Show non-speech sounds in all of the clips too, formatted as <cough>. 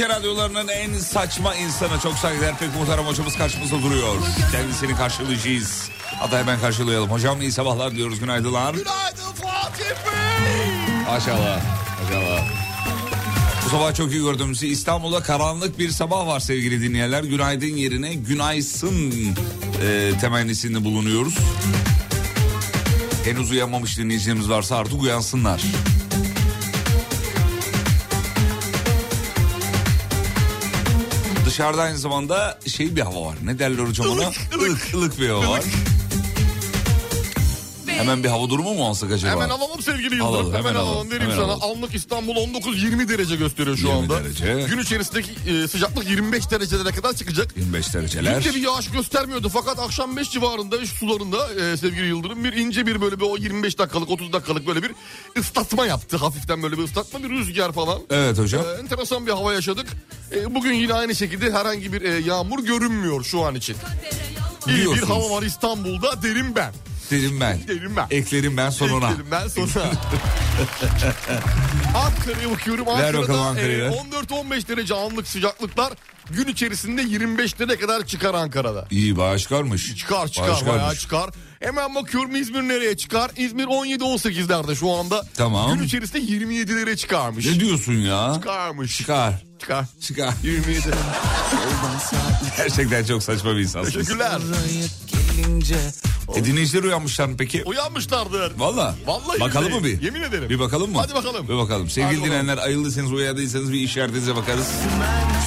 Türkiye radyolarının en saçma insanı çok saygıdeğer pek muhterem hocamız karşımızda duruyor. Kendisini karşılayacağız. Hatta hemen karşılayalım. Hocam iyi sabahlar diyoruz günaydınlar. Günaydın Fatih Bey. Maşallah. Maşallah. Bu sabah çok iyi gördüğümüz İstanbul'da karanlık bir sabah var sevgili dinleyenler. Günaydın yerine günaysın e, temennisinde bulunuyoruz. Henüz uyanmamış dinleyicilerimiz varsa artık uyansınlar. Dışarıda aynı zamanda şey bir hava var. Ne derler hocam ona? Ilık, ılık bir hava var. Hemen bir hava durumu mu alsak acaba? Hemen alalım sevgili Yıldırım. Alalım, hemen, hemen alalım. alalım, Vereyim hemen sana. alalım. Anlık İstanbul 19-20 derece gösteriyor şu 20 anda. derece. Gün içerisindeki e, sıcaklık 25 derecelere kadar çıkacak. 25 dereceler. İnce bir yağış göstermiyordu fakat akşam 5 civarında şu sularında e, sevgili Yıldırım bir ince bir böyle bir o 25 dakikalık 30 dakikalık böyle bir ıslatma yaptı. Hafiften böyle bir ıslatma bir rüzgar falan. Evet hocam. E, enteresan bir hava yaşadık. E, bugün yine aynı şekilde herhangi bir e, yağmur görünmüyor şu an için. İyi bir hava var İstanbul'da derim ben. Dedim ben. Derim ben. Eklerim ben sonuna. Eklerim ben sonra. <laughs> Ankara'ya bakıyorum. Ankara'da Ankara'yı. e, 14-15 derece anlık sıcaklıklar gün içerisinde 25'lere kadar çıkar Ankara'da. İyi bayağı çıkarmış. Çıkar çıkar Bayağı bayağı çıkar. Hemen bakıyorum İzmir nereye çıkar? İzmir 17-18'lerde şu anda. Tamam. Gün içerisinde 27'lere çıkarmış. Ne diyorsun ya? Çıkarmış. Çıkar. Çıkar. Çıkar. 27. <laughs> Gerçekten çok saçma bir insansın. Teşekkürler. E dinleyiciler uyanmışlar mı peki? Uyanmışlardır. Valla. Vallahi Bakalım billahi. mı bir? Yemin ederim. Bir bakalım mı? Hadi bakalım. Bir bakalım. Sevgili Hadi dinleyenler ayıldıysanız uyandıysanız bir işaretinize bakarız.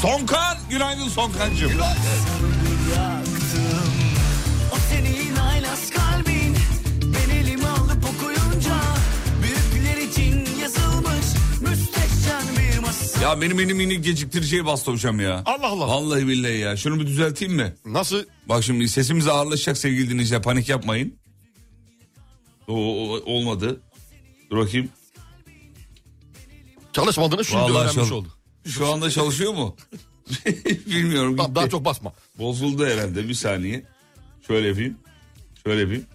Sonkan. Günaydın Sonkancığım. O Ya benim benim mini geciktiriciye bastı hocam ya. Allah Allah. Vallahi billahi ya. Şunu bir düzelteyim mi? Nasıl? Bak şimdi sesimiz ağırlaşacak sevgili dinleyiciler. Panik yapmayın. O, o- olmadı. Dur bakayım. Çalışmadığını şimdi Vallahi öğrenmiş çal- oldu. Şu anda çalışıyor mu? <laughs> Bilmiyorum. Tamam, daha çok basma. Bozuldu herhalde bir saniye. Şöyle yapayım. Şöyle yapayım.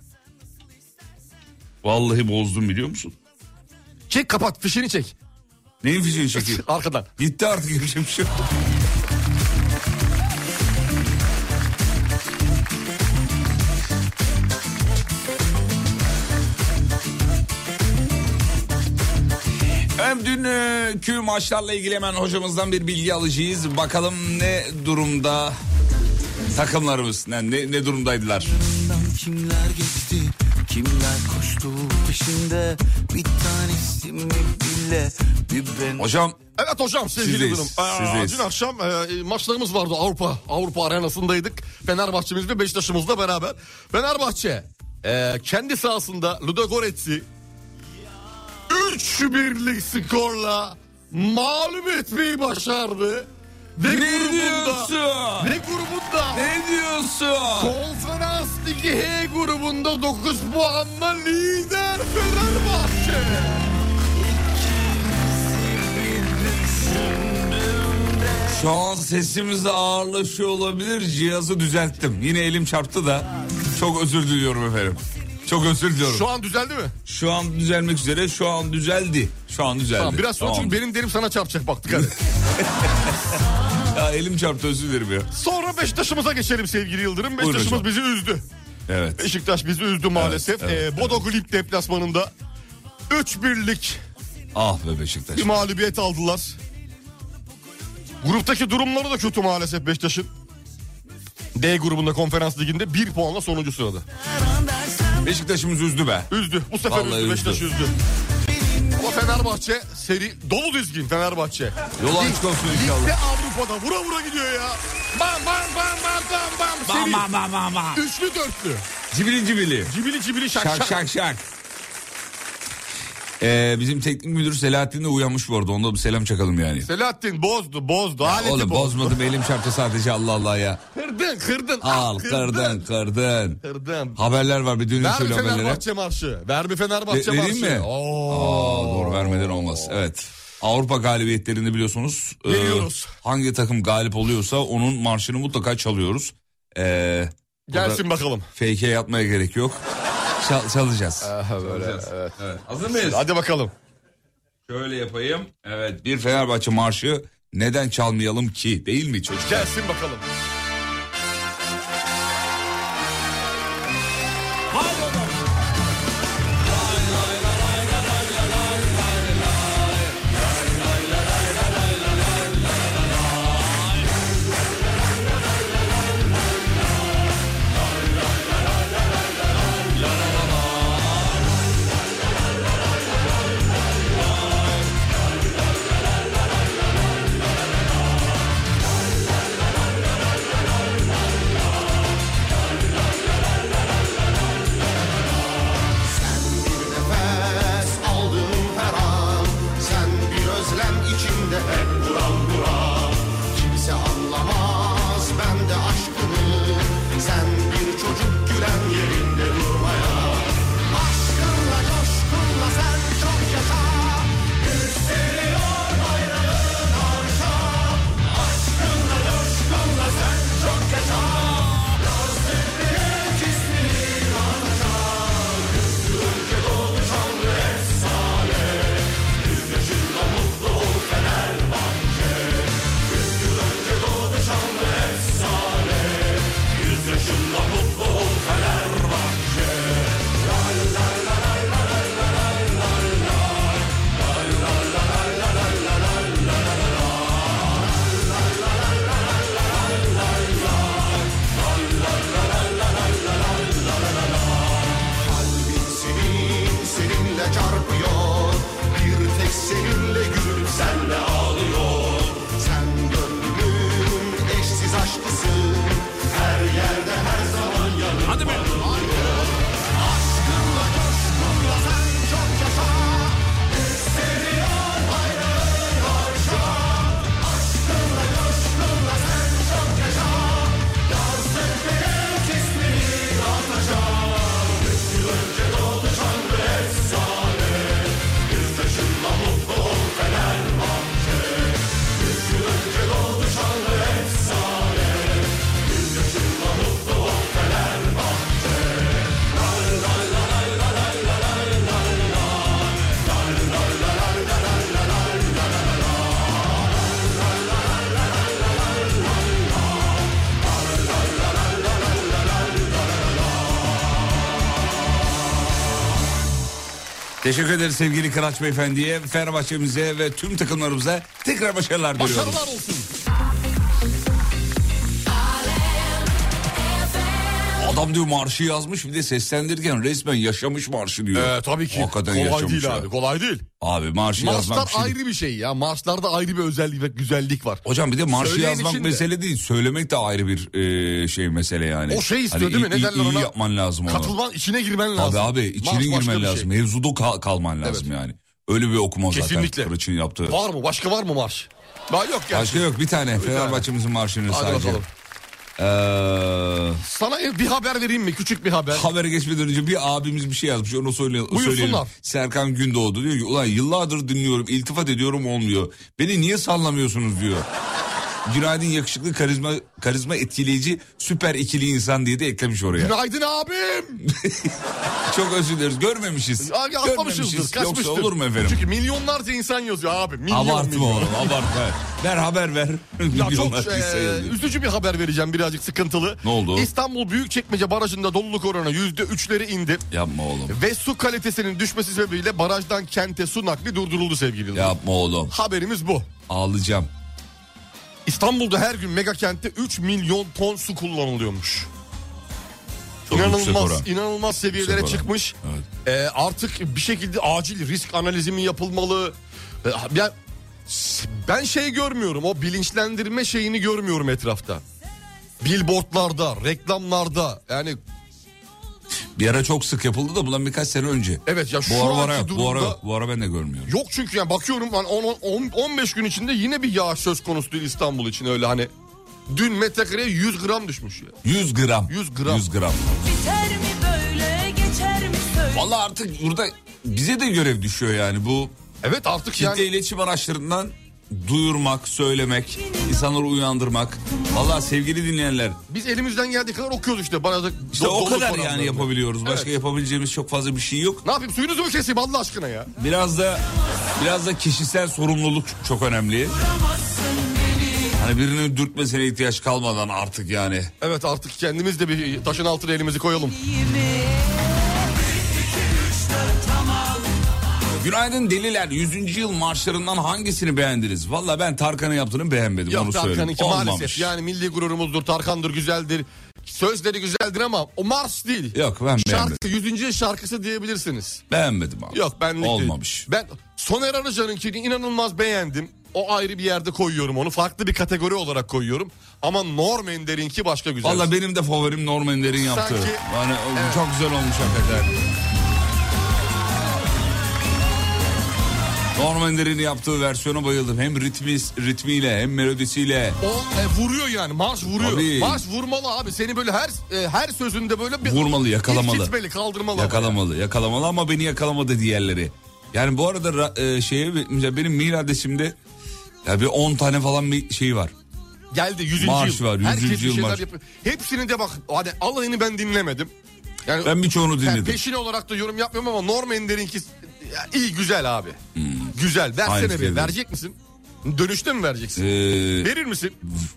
Vallahi bozdum biliyor musun? Çek kapat fişini çek. Neyin fişini çekeyim? <laughs> Arkadan. Gitti artık yapacak bir şey yok. Hem dünkü maçlarla ilgili hemen hocamızdan bir bilgi alacağız. Bakalım ne durumda takımlarımız ne, ne, ne durumdaydılar? Kimler geçti Kimler koştu peşinde bir tanesi mi bile bir ben Hocam Evet hocam sevgili Sizdeyiz. Ee, dün akşam e, maçlarımız vardı Avrupa Avrupa arenasındaydık. Fenerbahçe'miz ve Beşiktaş'ımızla beraber. Fenerbahçe e, kendi sahasında Ludogorets'i 3-1'lik skorla mağlup etmeyi başardı. Ve ne grubunda, diyorsun? ve grubunda Ne diyorsun? Konferans Ligi H grubunda 9 puanla lider Fenerbahçe. Şu an sesimiz ağırlaşıyor olabilir. Cihazı düzelttim. Yine elim çarptı da. Çok özür diliyorum efendim. Çok özür diliyorum. Şu an düzeldi mi? Şu an düzelmek üzere. Şu an düzeldi. Şu an düzeldi. Tamam, biraz sonra Tamam. çünkü benim derim sana çarpacak baktık hadi. <laughs> Ya elim çarptı özür dilerim ya. Sonra Beşiktaş'ımıza geçelim sevgili Yıldırım. Beşiktaş'ımız bizi üzdü. Evet. Beşiktaş bizi üzdü maalesef. evet, Ee, Bodo Glimt deplasmanında 3-1'lik Ah be Beşiktaş. bir mağlubiyet aldılar. Gruptaki durumları da kötü maalesef Beşiktaş'ın. D grubunda konferans liginde 1 puanla sonuncu sırada. Beşiktaş'ımız üzdü be. Üzdü. Bu sefer Vallahi üzdü. Beşiktaş üzdü. Ama Fenerbahçe seri dolu dizgin Fenerbahçe. Yolu açık olsun Ligde inşallah. Avrupa'da vura vura gidiyor ya. Bam bam bam bam bam bam. Bam bam bam bam. Üçlü dörtlü. Cibili cibili. Cibili cibili şak Şak şak. şak şak. Ee, bizim teknik müdür Selahattin de uyanmış bu arada. Onda bir selam çakalım yani. Selahattin bozdu bozdu. Aleti Oğlum bozdu. bozmadım elim çarptı sadece Allah Allah ya. Kırdın kırdın. Al Ah, kırdın kırdın. Kırdın. Haberler var bir dönün Ver şöyle haberlere. Fenerbahçe marşı. Ver bir Fenerbahçe Ve- marşı. mi? Oo. Aa, doğru vermeden olmaz. Evet. Avrupa galibiyetlerinde biliyorsunuz. e, Veriyoruz. hangi takım galip oluyorsa onun marşını mutlaka çalıyoruz. Ee, Gelsin bakalım. Fake'e yatmaya gerek yok. Çal- çalacağız. böyle, evet. Evet. Hazır mıyız? Hadi bakalım. Şöyle yapayım. Evet bir Fenerbahçe marşı neden çalmayalım ki değil mi çocuklar? Gelsin bakalım. Teşekkür ederiz sevgili Kıraç Beyefendi'ye, Fenerbahçe'mize ve tüm takımlarımıza tekrar başarılar diliyoruz. Başarılar olsun. Adam diyor marşı yazmış bir de seslendirirken resmen yaşamış marşı diyor. Ee, tabii ki. Hakikaten kolay değil ya. abi kolay değil. Abi marşı yazmak Marslar bir şey değil. ayrı bir şey ya. Marslarda ayrı bir özellik ve güzellik var. Hocam bir de marşı Söyleyen yazmak için de- mesele değil. Söylemek de ayrı bir e, şey mesele yani. O şey istiyor Hani değil mi? iyi- Ne derler iyi ona? yapman lazım onu. Katılman içine girmen lazım. Tabii abi içine Mars girmen bir lazım. şey. Mevzuda kal- kalman lazım yani. Öyle bir okuma Kesinlikle. zaten Kılıç'ın yaptığı. Var mı? Başka var mı marş? Daha yok gerçi. Başka yok bir tane. Fenerbahçe'mizin marşını Hadi sadece. bakalım. Ee, Sana bir haber vereyim mi? Küçük bir haber. habere geçmeden önce bir abimiz bir şey yazmış onu söyle, Buyursunlar. söyleyelim. Serkan Gündoğdu diyor ki ulan yıllardır dinliyorum iltifat ediyorum olmuyor. Beni niye sallamıyorsunuz diyor. Günaydın yakışıklı karizma karizma etkileyici süper ikili insan diye de eklemiş oraya. Günaydın abim. <laughs> Çok özür dileriz görmemişiz. Abi Görmemişiz. Yoksa olur mu efendim? Çünkü milyonlarca insan yazıyor abi. Milyon Abartma milyon. oğlum abartma. Ver haber ver. Ya çok e, üzücü bir haber vereceğim birazcık sıkıntılı. Ne oldu? İstanbul Büyükçekmece Barajı'nda doluluk oranı yüzde üçleri indi. Yapma oğlum. Ve su kalitesinin düşmesi sebebiyle barajdan kente su nakli durduruldu sevgili. Yapma oğlum. Haberimiz bu. Ağlayacağım. İstanbul'da her gün mega kentte 3 milyon ton su kullanılıyormuş. Çok inanılmaz, inanılmaz seviyelere çıkmış. Evet. Ee, artık bir şekilde acil risk analizi mi yapılmalı? Ee, ya, ben şey görmüyorum, o bilinçlendirme şeyini görmüyorum etrafta. Billboardlarda, reklamlarda yani Bir ara çok sık yapıldı da bundan birkaç sene önce. evet ya şu Bu ara var anki yok. Bu durumda ara, bu ara ben de görmüyorum. yok çünkü yani bakıyorum ben 10 10 15 gün içinde yine bir yağış söz konusu değil İstanbul için öyle hani dün metrekareye 100 gram düşmüş ya. 100 gram. 100 gram. 100 gram. Biter mi böyle geçer mi söyle Vallahi artık burada bize de görev düşüyor yani bu Evet artık kitle yani iletişim araçlarından duyurmak, söylemek, insanları uyandırmak. Vallahi sevgili dinleyenler biz elimizden geldiği kadar okuyoruz işte. Bana da işte do- o kadar yani yapabiliyoruz. Başka Evet. yapabileceğimiz çok fazla bir şey yok. Ne yapayım suyunuzu mu keseyim Allah aşkına ya? Biraz da biraz da kişisel sorumluluk çok önemli. Hani birinin dürtmesine ihtiyaç kalmadan artık yani. Evet artık kendimiz de bir taşın altına elimizi koyalım. Günaydın deliler 100. yıl marşlarından hangisini beğendiniz? Valla ben Tarkan'ın yaptığını beğenmedim Yok onu söyleyeyim. Olmamış. maalesef yani milli gururumuzdur Tarkan'dır güzeldir. Sözleri güzeldir ama o Mars değil. Yok ben beğenmedim. Şarkı 100. yıl şarkısı diyebilirsiniz. Beğenmedim abi. Yok benlik değil. Olmamış. Ben Soner Arıcan'ınkini inanılmaz beğendim. O ayrı bir yerde koyuyorum onu. Farklı bir kategori olarak koyuyorum. Ama Norm Ender'inki başka güzel. Valla benim de favorim Norm Ender'in yaptığı. Sanki- Yani Evet. çok güzel olmuş hakikaten. Norm Ender'in yaptığı versiyona bayıldım. Hem ritmi, ritmiyle hem melodisiyle. O e, vuruyor yani Mars vuruyor. Tabii. Mars vurmalı abi. Seni böyle her e, her sözünde böyle bir Vurmalı, yakalamalı. İrkitmeli, kaldırmalı. Yakalamalı, yakalamalı ama beni yakalamadı diğerleri. Yani bu arada ra- e, şeye benim mail adresimde ya bir 10 tane falan bir şey var. Geldi 100. Marş yıl. var, 100. Herkes yıl marş. yapıyor. Hepsini de bak hani alayını ben dinlemedim. Yani Ben birçoğunu yani dinledim. peşin olarak da yorum yapmıyorum ama Norm Ender'inki ya, iyi güzel abi. Güzel. Aynı Versene bir. fikirdeyim. Verecek misin? Dönüşte mi vereceksin? Ee, Verir misin?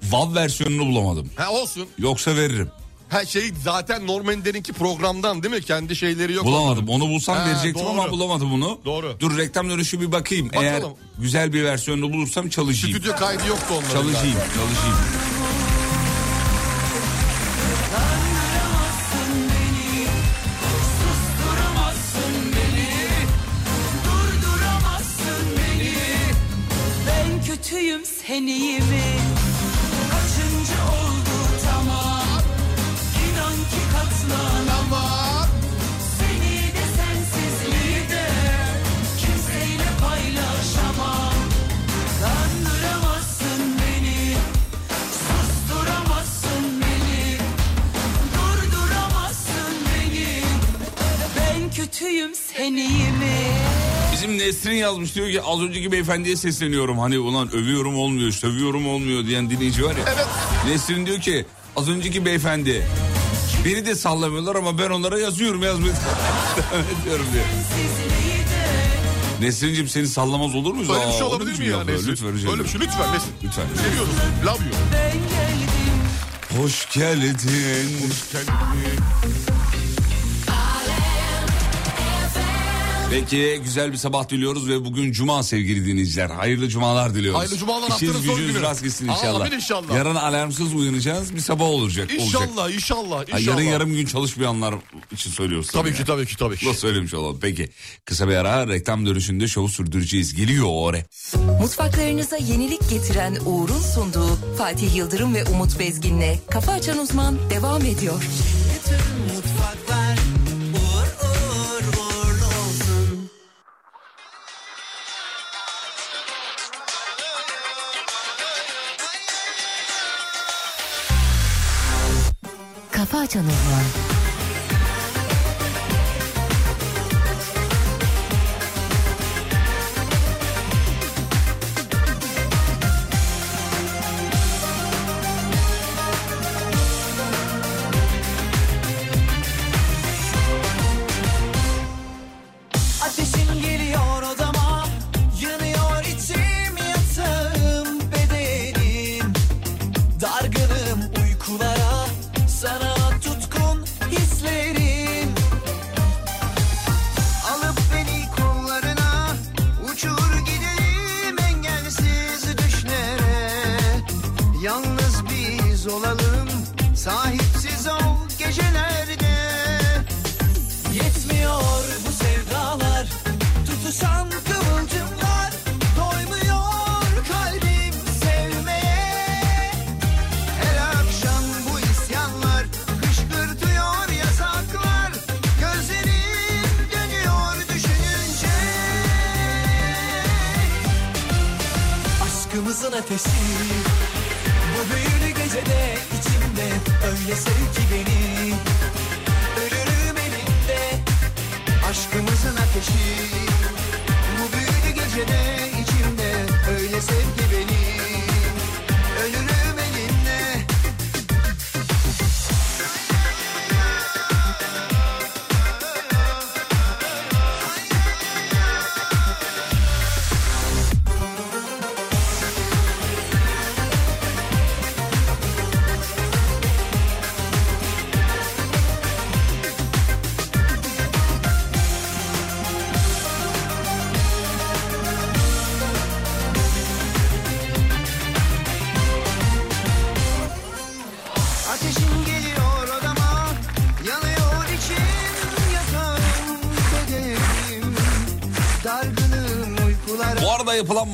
Vav versiyonunu bulamadım. Ha olsun. Yoksa veririm. Ha şey zaten Norm Ender'inki programdan değil mi? Kendi şeyleri yok. Bulamadım. Onu bulsam Ha, verecektim ama doğru. bulamadım onu. Doğru. Dur reklam dönüşü bir bakayım. Bakalım. Eğer güzel bir versiyonunu bulursam çalışayım. Stüdyo kaydı yoktu onların. Çalışayım, galiba. çalışayım. Kötüyüm sen iyi mi? Kaçıncı oldu tamam İnan ki katlanamam Seni de sensizliği de Kimseyle paylaşamam Kandıramazsın beni Susturamazsın beni Durduramazsın beni Ben kötüyüm sen iyi mi? Bizim Nesrin yazmış diyor ki az önceki beyefendiye sesleniyorum. Hani ulan övüyorum olmuyor, sövüyorum olmuyor diyen dinleyici var ya. Evet. Nesrin diyor ki az önceki beyefendi beni de sallamıyorlar ama ben onlara yazıyorum yazmıyor. <laughs> diyorum diyor. Nesrin'cim seni sallamaz olur muyuz? Böyle bir şey olabilir mi ya? Nesin? Lütfen rica Böyle bir şey lütfen Nesin. Lütfen. Seviyoruz. Love you. Ben geldim Hoş geldin. Peki güzel bir sabah diliyoruz ve bugün cuma sevgili dinleyiciler. Hayırlı cumalar diliyoruz. Hayırlı cumalar, İşiniz haftanın son gücünüz günü. rast gitsin inşallah. Amin inşallah. Yarın alarmsız uyanacağız bir sabah olacak. olacak. İnşallah inşallah Ha, inşallah. yarın yarım gün çalışmayanlar için söylüyoruz. Tabii ki tabii ki tabii ki. Nasıl söylemiş olalım. Peki kısa bir ara reklam dönüşünde şovu sürdüreceğiz. Geliyor o ara. Mutfaklarınıza yenilik getiren Uğur'un sunduğu Fatih Yıldırım ve Umut Bezgin'le Kafa Açan Uzman devam ediyor. Mutfaklar Kafa Açan ateşi Bu büyülü gecede içimde Öyle sev ki beni. Ölürüm elinde Aşkımızın ateşi. Bu büyülü gecede içimde Öyle sev ki beni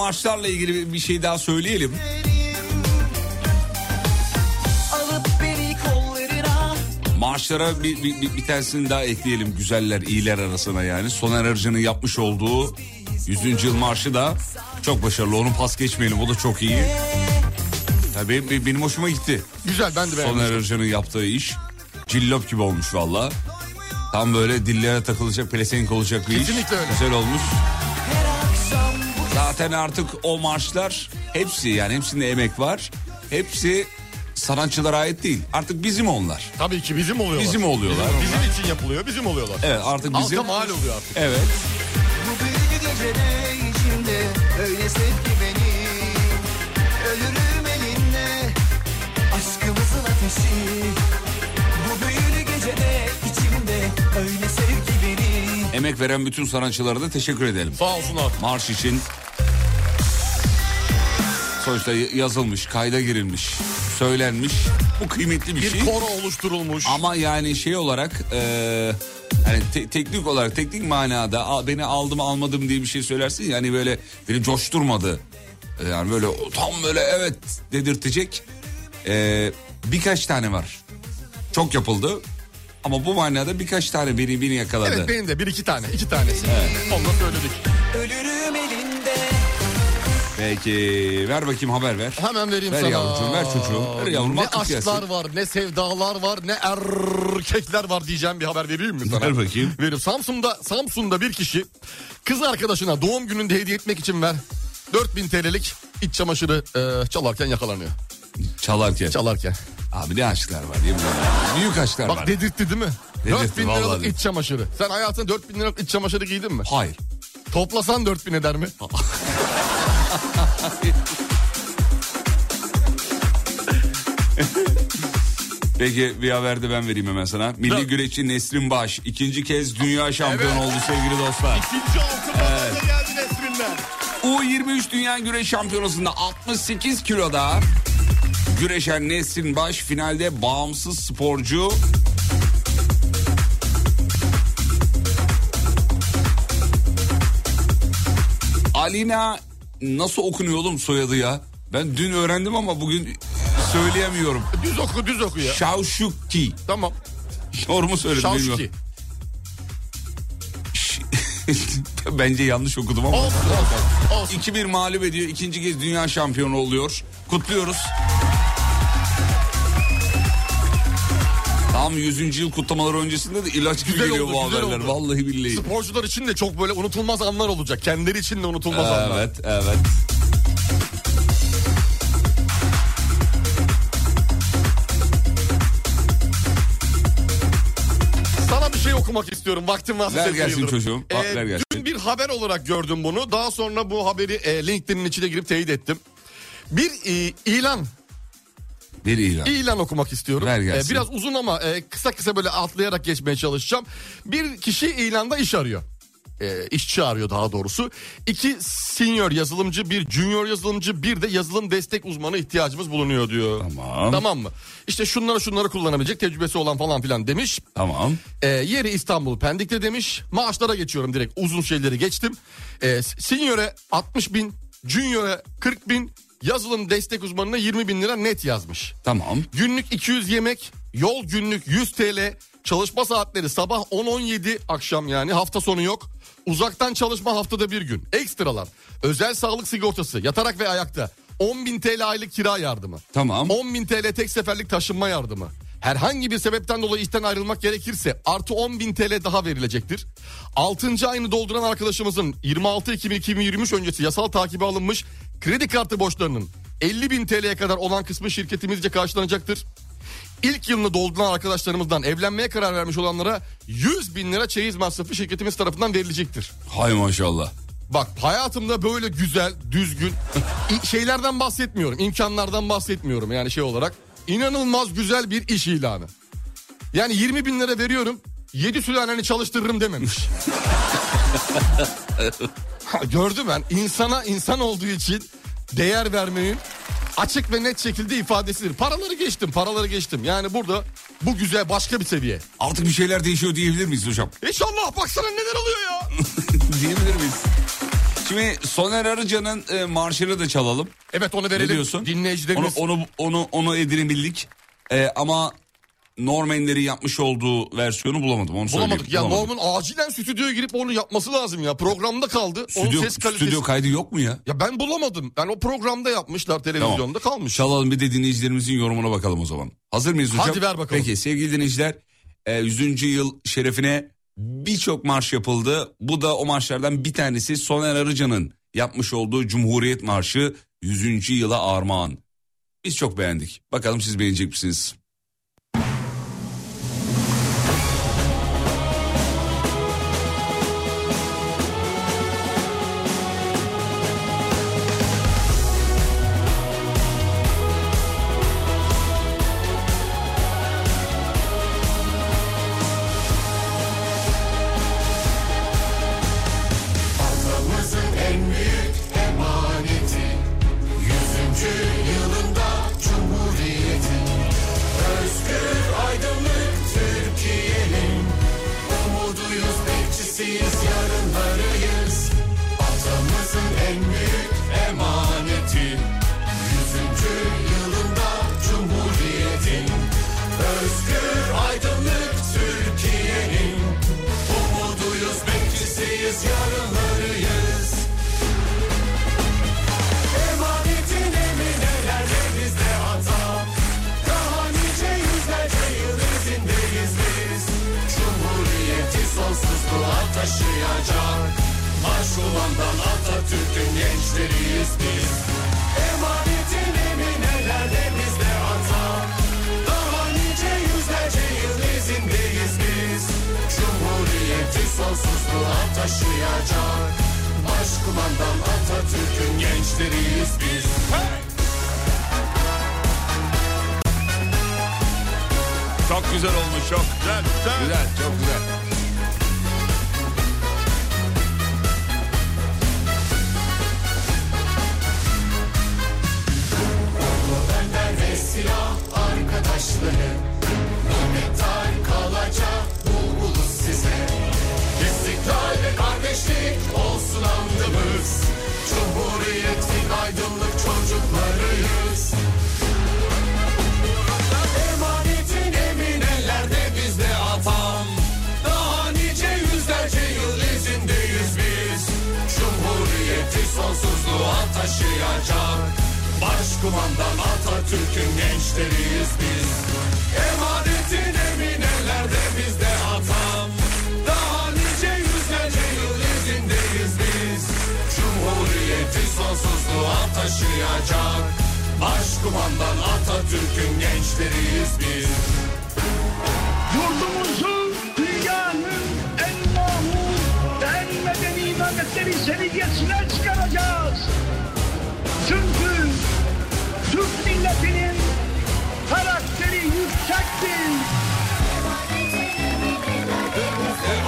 marşlarla ilgili bir şey daha söyleyelim. Marşlara bir, bir, bir, bir tanesini daha ekleyelim güzeller iyiler arasına yani. Soner Arıcı'nın yapmış olduğu 100. yıl marşı da çok başarılı. Onu pas geçmeyelim o da çok iyi. Tabii benim, hoşuma gitti. Güzel ben de beğendim. Soner Arıcı'nın yaptığı iş. Cillop gibi olmuş valla. Tam böyle dillere takılacak pelesenk olacak bir iş. Kesinlikle öyle. Güzel olmuş. Zaten artık o marşlar hepsi yani hepsinde emek var. Hepsi sanatçılara ait değil. Artık bizim onlar. Tabii ki bizim oluyorlar. Bizim oluyorlar. Bizim için yapılıyor bizim oluyorlar. Evet artık bizim. Halka mal oluyor artık. Evet. Bu büyülü gecede içimde Öyle sev ki beni Ölürüm elinde aşkımızın ateşi Bu büyülü gecede içimde Öyle sev ki beni Emek veren bütün sanatçılara da teşekkür edelim. Sağ olsunlar. Marş için sonuçta yazılmış, kayda girilmiş, söylenmiş. Bu kıymetli bir, Bir şey. koro oluşturulmuş. Ama yani şey olarak e, yani te- teknik olarak teknik manada "Aa, beni aldım almadım diye bir şey söylersin yani böyle beni coşturmadı. E, Yani böyle tam böyle evet dedirtecek e, birkaç tane var. Çok yapıldı ama bu manada birkaç tane beni beni yakaladı. Evet benim de bir iki tane iki tanesi. Onu da söyledik. Ölürüm elinde Peki ver bakayım haber ver. Hemen vereyim Ver sana. yavrucuğum, ver çocuğum. Ver yavrum, Ne aşklar gelsin. var ne sevdalar var ne erkekler var diyeceğim bir haber vereyim mi sana? Ver bakayım. Vereyim. Samsun'da, Samsun'da bir kişi kız arkadaşına doğum gününde hediye etmek için ver 4000 TL'lik iç çamaşırı e, çalarken yakalanıyor. Çalarken. Çalarken. Abi ne aşklar var yemin ederim. Büyük aşklar Bak var. dedirtti değil mi? Dedirtti, 4000 vallahi liralık dedirtti. iç çamaşırı. Sen hayatında 4000 liralık iç çamaşırı giydin mi? Hayır. Toplasan 4000 eder mi? <laughs> <laughs> Peki bir haber de ben vereyim hemen sana. Milli Ne? güreşçi Nesrin Baş ikinci kez dünya şampiyonu Evet. oldu sevgili dostlar. İkinci altın madalya geldi Nesrin'den. U23 Dünya Güreş Şampiyonası'nda 68 kiloda güreşen Nesrin Baş finalde bağımsız sporcu Alina nasıl okunuyor oğlum soyadı ya? Ben dün öğrendim ama bugün söyleyemiyorum. Düz oku düz oku ya. Şavşuki. Tamam. Doğru mu söyledim Şavşki. bilmiyorum. <laughs> Bence yanlış okudum ama. Olsun olsun. Olsun. 2-1 mağlup ediyor. İkinci kez dünya şampiyonu oluyor. Kutluyoruz. Tam 100. yıl kutlamaları öncesinde de ilaç gibi Güzel geliyor oldu, bu haberler. oldu. Vallahi billahi. Sporcular için de çok böyle unutulmaz anlar olacak. Kendileri için de unutulmaz anlar. Evet, evet. Şey okumak istiyorum. Vaktim varsa Ver gelsin çocuğum. Ee, Ver gelsin. Dün bir haber olarak gördüm bunu. Daha sonra bu haberi e, LinkedIn'in içine girip teyit ettim. Bir e, ilan Bir ilan. ilan okumak istiyorum. Ver gelsin. Ee, biraz uzun ama e, kısa kısa böyle atlayarak geçmeye çalışacağım. Bir kişi ilanda iş arıyor. Ee, işçi arıyor daha doğrusu. İki senior yazılımcı, bir junior yazılımcı, bir de yazılım destek uzmanı ihtiyacımız bulunuyor diyor. Tamam. Tamam mı? İşte şunları şunları kullanabilecek tecrübesi olan falan filan demiş. Tamam. Ee, yeri İstanbul Pendik'te demiş. Maaşlara geçiyorum direkt uzun şeyleri geçtim. Ee, senior'e 60 bin, junior'e 40 bin, yazılım destek uzmanına 20 bin lira net yazmış. Tamam. Günlük 200 yemek, yol günlük 100 TL, çalışma saatleri sabah 10-17 akşam yani hafta sonu yok. Uzaktan çalışma haftada bir gün. Ekstralar, özel sağlık sigortası, yatarak ve ayakta. 10 bin TL aylık kira yardımı. Tamam. 10 bin TL tek seferlik taşınma yardımı. Herhangi bir sebepten dolayı işten ayrılmak gerekirse artı 10 bin TL daha verilecektir. 6. ayını dolduran arkadaşımızın 26 Ekim 2023 öncesi yasal takibi alınmış kredi kartı borçlarının 50 bin TL'ye kadar olan kısmı şirketimizce karşılanacaktır. İlk yılını dolduran arkadaşlarımızdan evlenmeye karar vermiş olanlara 100 bin lira çeyiz masrafı şirketimiz tarafından verilecektir. Hay maşallah. Bak hayatımda böyle güzel, düzgün <laughs> şeylerden bahsetmiyorum. imkanlardan bahsetmiyorum yani şey olarak. İnanılmaz güzel bir iş ilanı. Yani 20 bin lira veriyorum. 7 sülaleni çalıştırırım dememiş. <laughs> Gördüm ben insana insan olduğu için değer vermenin açık ve net şekilde ifadesidir. Paraları geçtim paraları geçtim. Yani burada bu güzel başka bir seviye. Artık bir şeyler değişiyor diyebilir miyiz hocam? İnşallah baksana neler oluyor ya. <laughs> diyebilir miyiz? Şimdi Soner Arıcan'ın e, marşını da çalalım. Evet onu Ne verelim. diyorsun? Dinleyicilerimiz. Onu onu onu onu edinebildik. E, ama Norman'lerin yapmış olduğu versiyonu bulamadım onu söyleyeyim. Bulamadık ya Bulamadım. Norman acilen stüdyoya girip onu yapması lazım ya. Programda kaldı. Onun Stüdyo, ses kalitesi. stüdyo kaydı yok mu ya? Ya ben bulamadım. Yani o programda yapmışlar televizyonda kalmış. Çalalım bir de dinleyicilerimizin yorumuna bakalım o zaman. Hazır mıyız hocam? Hadi ver bakalım. Peki sevgili dinleyiciler e, 100. yıl şerefine birçok marş yapıldı. Bu da o marşlardan bir tanesi Soner Arıcan'ın yapmış olduğu Cumhuriyet Marşı 100. yıla armağan. Biz çok beğendik. Bakalım siz beğenecek misiniz? Gençleriyiz biz. Emanetin emin ellerde bizde atam. Daha nice yüzlerce yıl izindeyiz biz. Cumhuriyeti sonsuzluğa taşıyacak. Başkumandan Atatürk'ün gençleriyiz biz. Yurdumuzu dünyanın en mahmur en medeni devletleri seviyesine çıkaracağız. Çünkü Türk milletinin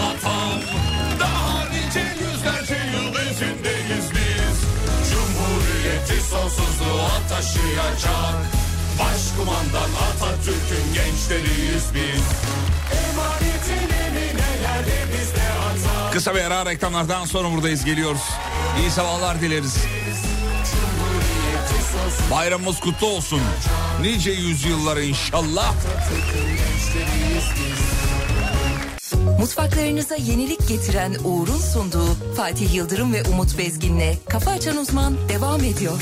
atam Daha nice yüzlerce yıl izindeyiz biz. Cumhuriyeti sonsuzluğa taşıyacak. Başkumandan Atatürk'ün gençleriyiz biz. Emanetin eminelerde bizde atam Kısa bir ara reklamlardan sonra buradayız. Geliyoruz. İyi sabahlar dileriz. Bayramımız kutlu olsun. Nice yüzyıllara inşallah. Mutfaklarınıza yenilik getiren Uğur'un sunduğu Fatih Yıldırım ve Umut Bezgin'le Kafa Açan Uzman devam ediyor.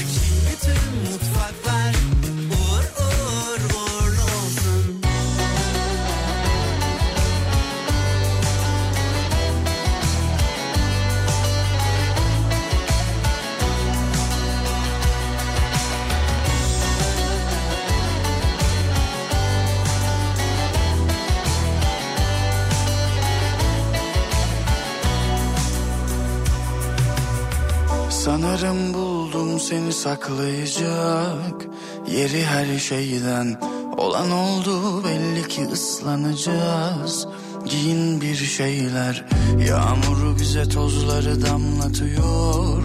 Sanırım buldum seni saklayacak. Yeri her şeyden Olan oldu belli ki ıslanacağız. Giyin bir şeyler Yağmur bize tozları damlatıyor.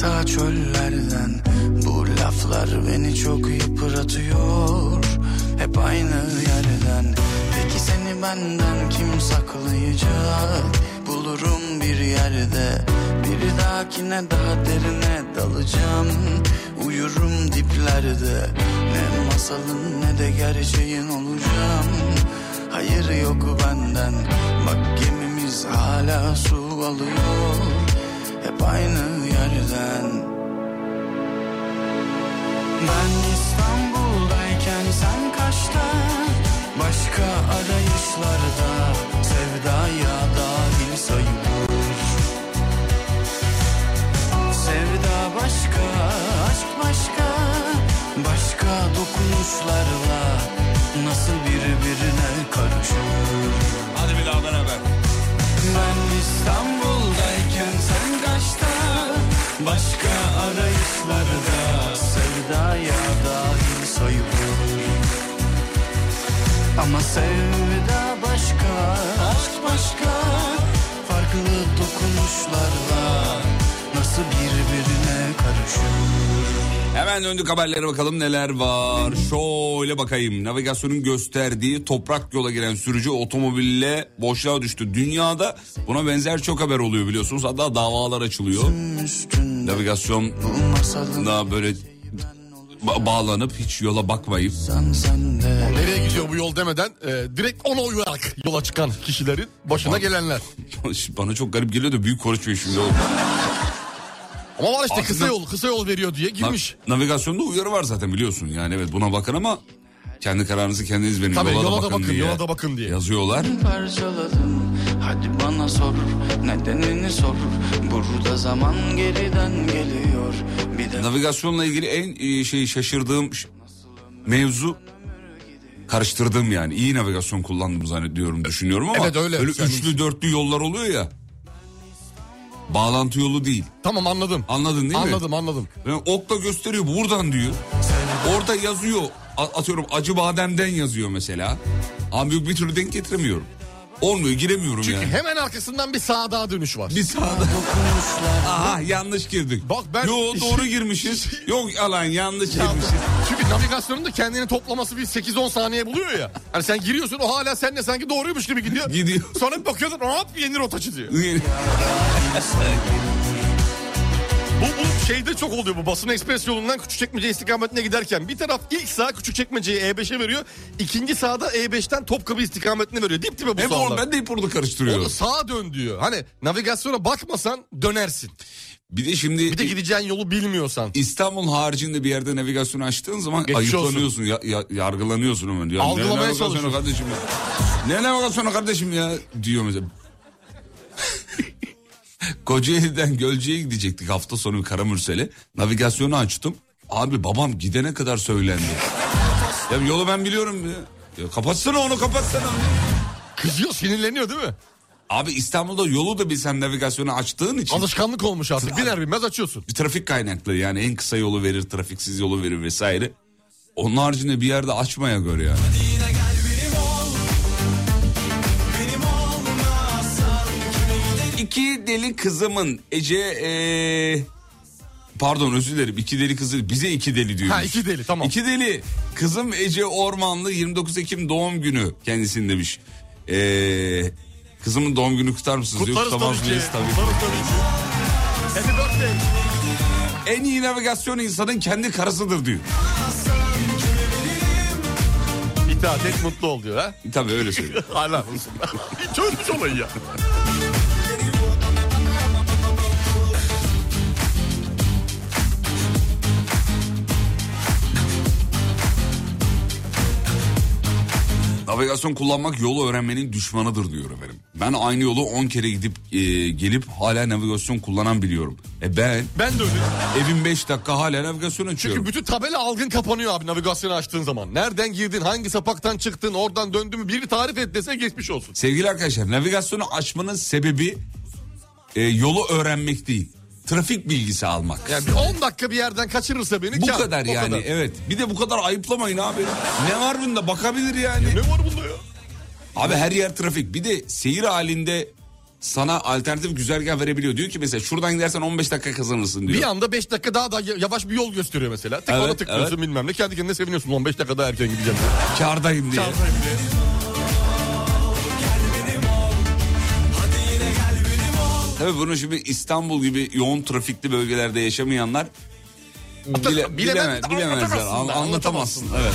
Ta çöllerden Bu laflar beni çok yıpratıyor. Hep aynı yerden Peki seni benden kim saklayacak? Bulurum bir yerde Bir dahakine daha derine dalacağım. Uyurum diplerde. Ne masalın ne de gerçeğin olacağım. Hayır yok benden. Bak gemimiz hala su alıyor. Hep aynı yerden. Ben İstanbul'dayken sen kaçta? Başka arayışlarda dokunuşlarla Nasıl birbirine karışır Hadi bir daha beraber. ben İstanbul'dayken sen kaçta Başka arayışlarda Sevdaya dahil sayılır Ama sevda başka Aşk başka Farklı dokunuşlarla Nasıl birbirine Hemen döndük haberlere bakalım neler var. Şöyle bakayım. Navigasyonun gösterdiği toprak yola giren sürücü otomobille boşluğa düştü. Dünyada buna benzer çok haber oluyor biliyorsunuz. Hatta davalar açılıyor. Navigasyon da böyle ba- bağlanıp hiç yola bakmayıp Nereye gidiyor bu yol demeden e, direkt ona uyarak yola çıkan kişilerin başına gelenler. <laughs> bana çok garip geliyor da büyük konuşmuyor şimdi. Oğlum. Ama var işte kısa Aslında- yol kısa yol veriyor diye Na- girmiş. navigasyonda uyarı var zaten biliyorsun. Yani evet buna bakın ama kendi kararınızı kendiniz verin. Tabii, yola, yola da bakın, bakın, diye yola da bakın diye. Yazıyorlar. parçaladım Hadi bana sor nedenini sor Burada zaman geriden geliyor Bir de Navigasyonla ilgili en e, şey şaşırdığım mevzu karıştırdım yani. İyi navigasyon kullandım zannediyorum düşünüyorum ama Evet, öyle. böyle Sen- üçlü dörtlü yollar oluyor ya. Bağlantı yolu değil. Tamam anladım. Anladın değil mi? Anladım anladım. Yani okla gösteriyor buradan diyor. Orada yazıyor atıyorum acı bademden yazıyor mesela. Yok bir türlü denk getiremiyorum. Olmuyor giremiyorum Çünkü yani. hemen arkasından bir sağa daha dönüş var. Bir sağda. Aha yanlış girdik. Bak ben- Yo <laughs> doğru girmişiz. Yok alan yanlış Ya, girmişiz. Çünkü navigasyonun da kendini toplaması bir 8-10 saniye buluyor ya. Hani sen giriyorsun o hala seninle sanki doğruymuş gibi gidiyor. Gidiyor. Sonra bakıyorsun hop yeni rota çiziyor. <laughs> Şeyde çok oluyor bu basın ekspres yolundan Küçükçekmece istikametine giderken. Bir taraf ilk sağ Küçükçekmece'yi E5'e veriyor. ikinci sağda E5'ten Topkapı istikametine veriyor. Dip dibe bu Hem sağlar. onu ben de hep orada karıştırıyorum. da sağa dön diyor. Hani navigasyona bakmasan dönersin. Bir de şimdi Bir de gideceğin yolu bilmiyorsan. İstanbul haricinde bir yerde navigasyon açtığın zaman Geçmiş ayıplanıyorsun, ya, ya- yargılanıyorsun hemen. Ya, Algılamaya çalışıyorsun. kardeşim ya? Ne navigasyonu kardeşim ya diyor mesela. <laughs> Kocaeli'den Gölce'ye gidecektik hafta sonu Karamürsel'e. Navigasyonu açtım. Abi babam gidene kadar söylendi. ya yolu ben biliyorum. Ya. Ya kapatsana onu kapatsana. Kızıyor sinirleniyor değil mi? Abi İstanbul'da yolu da bilsen navigasyonu açtığın için Alışkanlık olmuş artık. Biner binmez açıyorsun. bir trafik kaynaklı yani en kısa yolu verir, trafiksiz yolu verir vesaire. Onun haricinde bir yerde açmaya göre yani. İki deli kızımın Ece eee, pardon özür dilerim iki deli kızı bize iki deli diyor. Ha, iki deli, tamam. İki deli kızım Ece Ormanlı 29 Ekim doğum günü kendisinin demiş. Eee, kızımın doğum günü kutlar mısınız? Kutlarız Kutlamaz tabii ki. Tabii. Kutlarız tabii ki. Happy birthday. En iyi navigasyon insanın kendi karısıdır diyor. İtaat et mutlu ol diyor ha. Tabii öyle söylüyor. <laughs> Hala olsun. <laughs> Çözmüş olayı ya. Navigasyon kullanmak yolu öğrenmenin düşmanıdır diyor efendim. Ben aynı yolu 10 kere gidip e, gelip hala navigasyon kullanan biliyorum. E ben Ben de öyle. evin 5 dakika hala navigasyon açıyorum. Çünkü bütün tabela algın kapanıyor abi navigasyonu açtığın zaman. Nereden girdin, hangi sapaktan çıktın, oradan döndün mü biri tarif et dese geçmiş olsun. Sevgili arkadaşlar navigasyonu açmanın sebebi e, yolu öğrenmek değil. Trafik bilgisi almak. Yani bir 10 dakika bir yerden kaçırırsa beni bu kâr, kadar yani kadar. evet. Bir de bu kadar ayıplamayın abi. Ne var bunda bakabilir yani. Ne var bunda ya? Abi her yer trafik. Bir de seyir halinde sana alternatif güzergah verebiliyor. Diyor ki mesela şuradan gidersen 15 dakika kazanırsın diyor. Bir anda 5 dakika daha da yavaş bir yol gösteriyor mesela. Tık Evet, ona tıklıyorsun evet. bilmem ne. Kendi kendine seviniyorsun 15 dakika daha erken gideceğim. diye. Kârdayım diye. Çağırdayım diye. Tabii bunu şimdi İstanbul gibi yoğun trafikli bölgelerde yaşamayanlar bile, Bilemem, bileme, bilemezler. anlatamazsın An- anlatamazsın. Evet.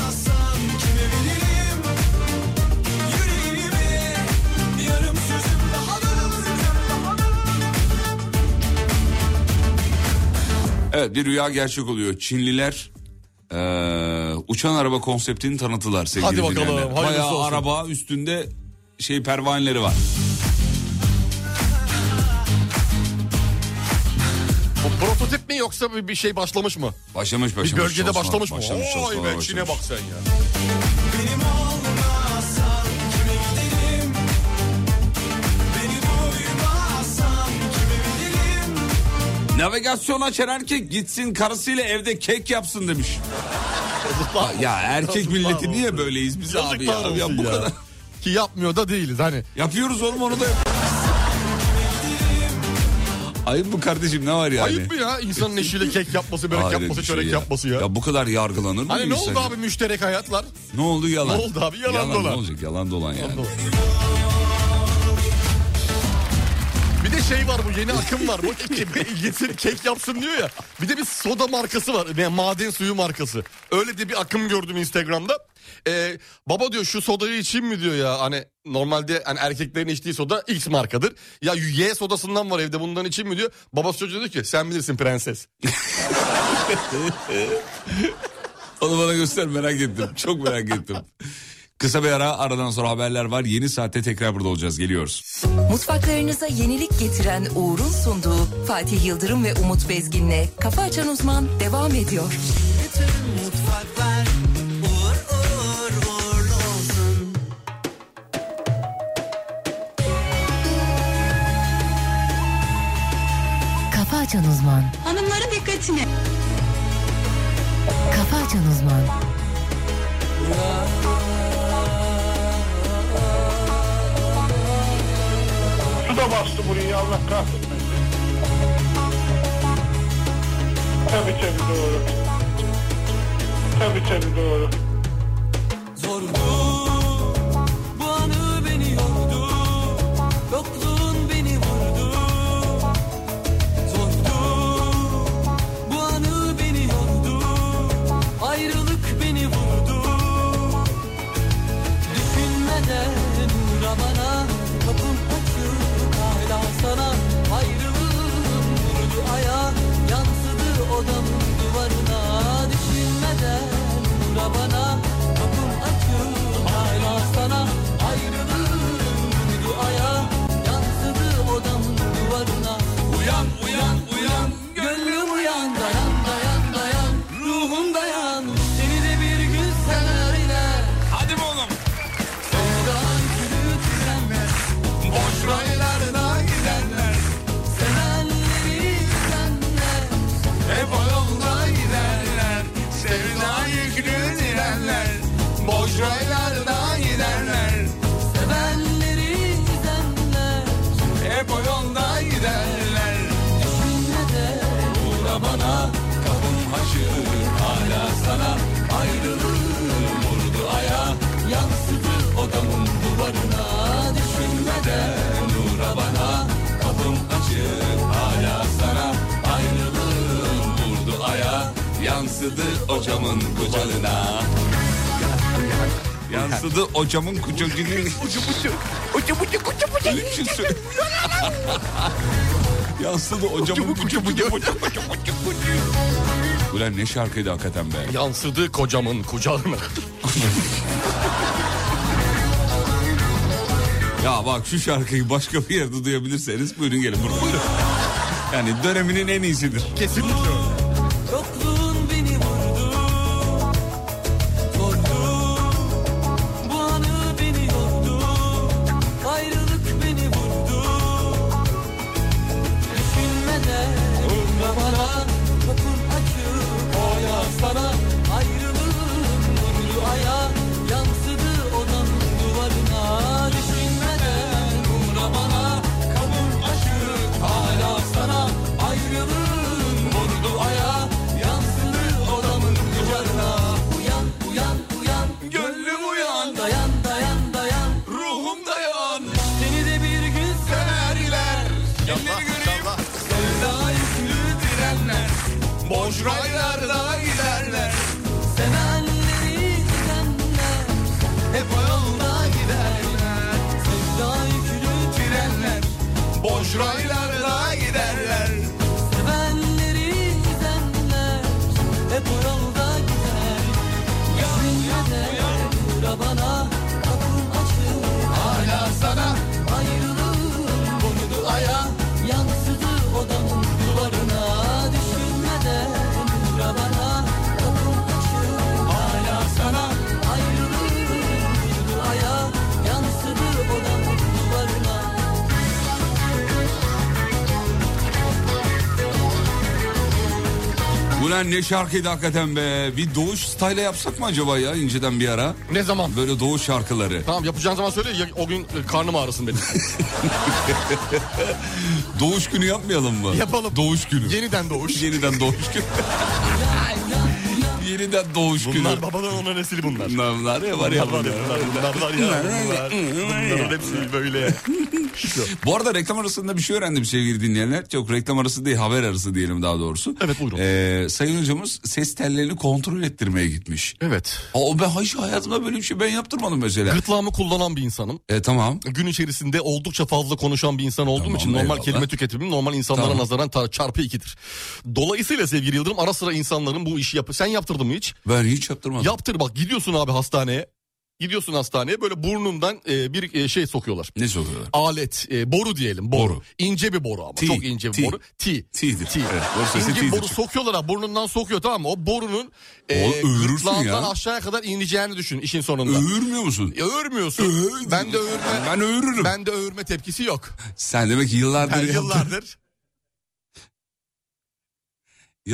Evet bir rüya gerçek oluyor. Çinliler eee, uçan araba konseptini tanıttılar sevgili Hadi bakalım, Bayağı olsun. araba üstünde şey pervaneleri var. Mi yoksa bir bir şey başlamış mı? Başlamış başlamış. Bir bölgede çalışmalar, başlamış mı? Başlamış, Oy çalışmalar be Çin'e bak sen ya. Navigasyon açan erkek gitsin karısıyla evde kek yapsın demiş. ya erkek Yazıklar milleti niye böyleyiz biz abi Yazıklar ya? ya olsun bu ya. kadar. Ki yapmıyor da değiliz hani. Yapıyoruz oğlum onu da yapıyoruz. Ayıp bu kardeşim ne var yani? Ayıp mı ya insanın eşiyle kek yapması, börek Hayret yapması, bir şey çörek ya. yapması ya. Ya bu kadar yargılanır mı? Hani ne insan oldu ya? abi müşterek hayatlar? Ne oldu yalan? Ne oldu abi? Yalan dolan. Ne olacak yalan dolan yani. Bir de şey var bu yeni akım var. Bu getir <laughs> kek yapsın diyor ya. Bir de bir soda markası var. Yani maden suyu markası. Öyle de bir akım gördüm Instagram'da. Ee, baba diyor şu sodayı içeyim mi diyor ya. Hani normalde hani erkeklerin içtiği soda X markadır. Ya Y sodasından var evde bundan içeyim mi diyor. Babası çocuğa diyor ki sen bilirsin prenses. <laughs> Onu bana göster merak ettim. Çok merak ettim. Kısa bir ara aradan sonra haberler var. Yeni saatte tekrar burada olacağız. Geliyoruz. Mutfaklarınıza yenilik getiren Uğur'un sunduğu Fatih Yıldırım ve Umut Bezgin'le Kafa Açan Uzman devam ediyor. Mutfaklar Açan Uzman. Hanımların dikkatini. Kafa Açan Uzman. Su da bastı buraya Allah kahretmesin. Tabii tabii doğru. Tabii tabii doğru. Zorlu. Odamın duvarına Düşünmeden uğra bana Kapım açık hala sana Ayrılığım vurdu aya Yansıdı odamın duvarına. Uyan uyan yansıdı ocamın kucağına Yansıdı ocamın kucağına. Ucu bucu. Ucu bucu kucu bucu. Şey. <laughs> Yansıdı ocamın kucu bucu. Ulan ne şarkıydı hakikaten be. Yansıdı kocamın kucağına. Ya bak şu şarkıyı başka bir yerde duyabilirseniz buyurun gelin burada. Yani döneminin en iyisidir. Kesinlikle öyle. Ne şarkıydı hakikaten be. Bir doğuş style yapsak mı acaba ya inceden bir ara? Ne zaman? Böyle doğuş şarkıları. Tamam yapacağın zaman söyle ya- o gün e, karnım ağrısın benim. <laughs> Doğuş günü yapmayalım mı? Yapalım. Doğuş günü. Yeniden doğuş. <laughs> Yeniden doğuş günü. Yeniden doğuş günü. Bunlar babadan ona nesili bunlar. Bunlar ya var ya Bunlar, bunlar. bunlar, bunlar var ya bunlar. Bunların hepsi Bu arada reklam arasında bir şey öğrendim sevgili dinleyenler. Çok reklam arası değil haber arası diyelim daha doğrusu. Evet, buyurun. Ee, sayın hocamız ses tellerini kontrol ettirmeye gitmiş. Evet. O ben hiç hayatımda böyle bir şey ben yaptırmadım mesela. Gırtlağımı kullanan bir insanım. E, tamam. Gün içerisinde oldukça fazla konuşan bir insan olduğum Tamam, için normal eyvallah. kelime tüketimim normal insanlara Tamam. nazaran ta- çarpı ikidir. Dolayısıyla sevgili Yıldırım ara sıra insanların bu işi yapı. Sen yaptırdın mı hiç? Ben hiç yaptırmadım. Yaptır bak gidiyorsun abi hastaneye. Gidiyorsun hastaneye böyle burnundan e, bir e, şey sokuyorlar. Ne soruyorlar? Alet, e, boru diyelim boru. Boru. İnce bir boru ama T, çok ince bir T. boru. T. T'dir. T. Evet, İnce T'dir. boru sokuyorlar ha burnundan sokuyor tamam mı? O borunun e, gırtlağından ya. aşağıya kadar ineceğini düşün işin sonunda. Öğürmüyor musun? Ya Öğürmüyorsun. ben de öğürme. Ben öğürürüm. Ben de öğürme tepkisi yok. Sen demek yıllardır... Ben yıllardır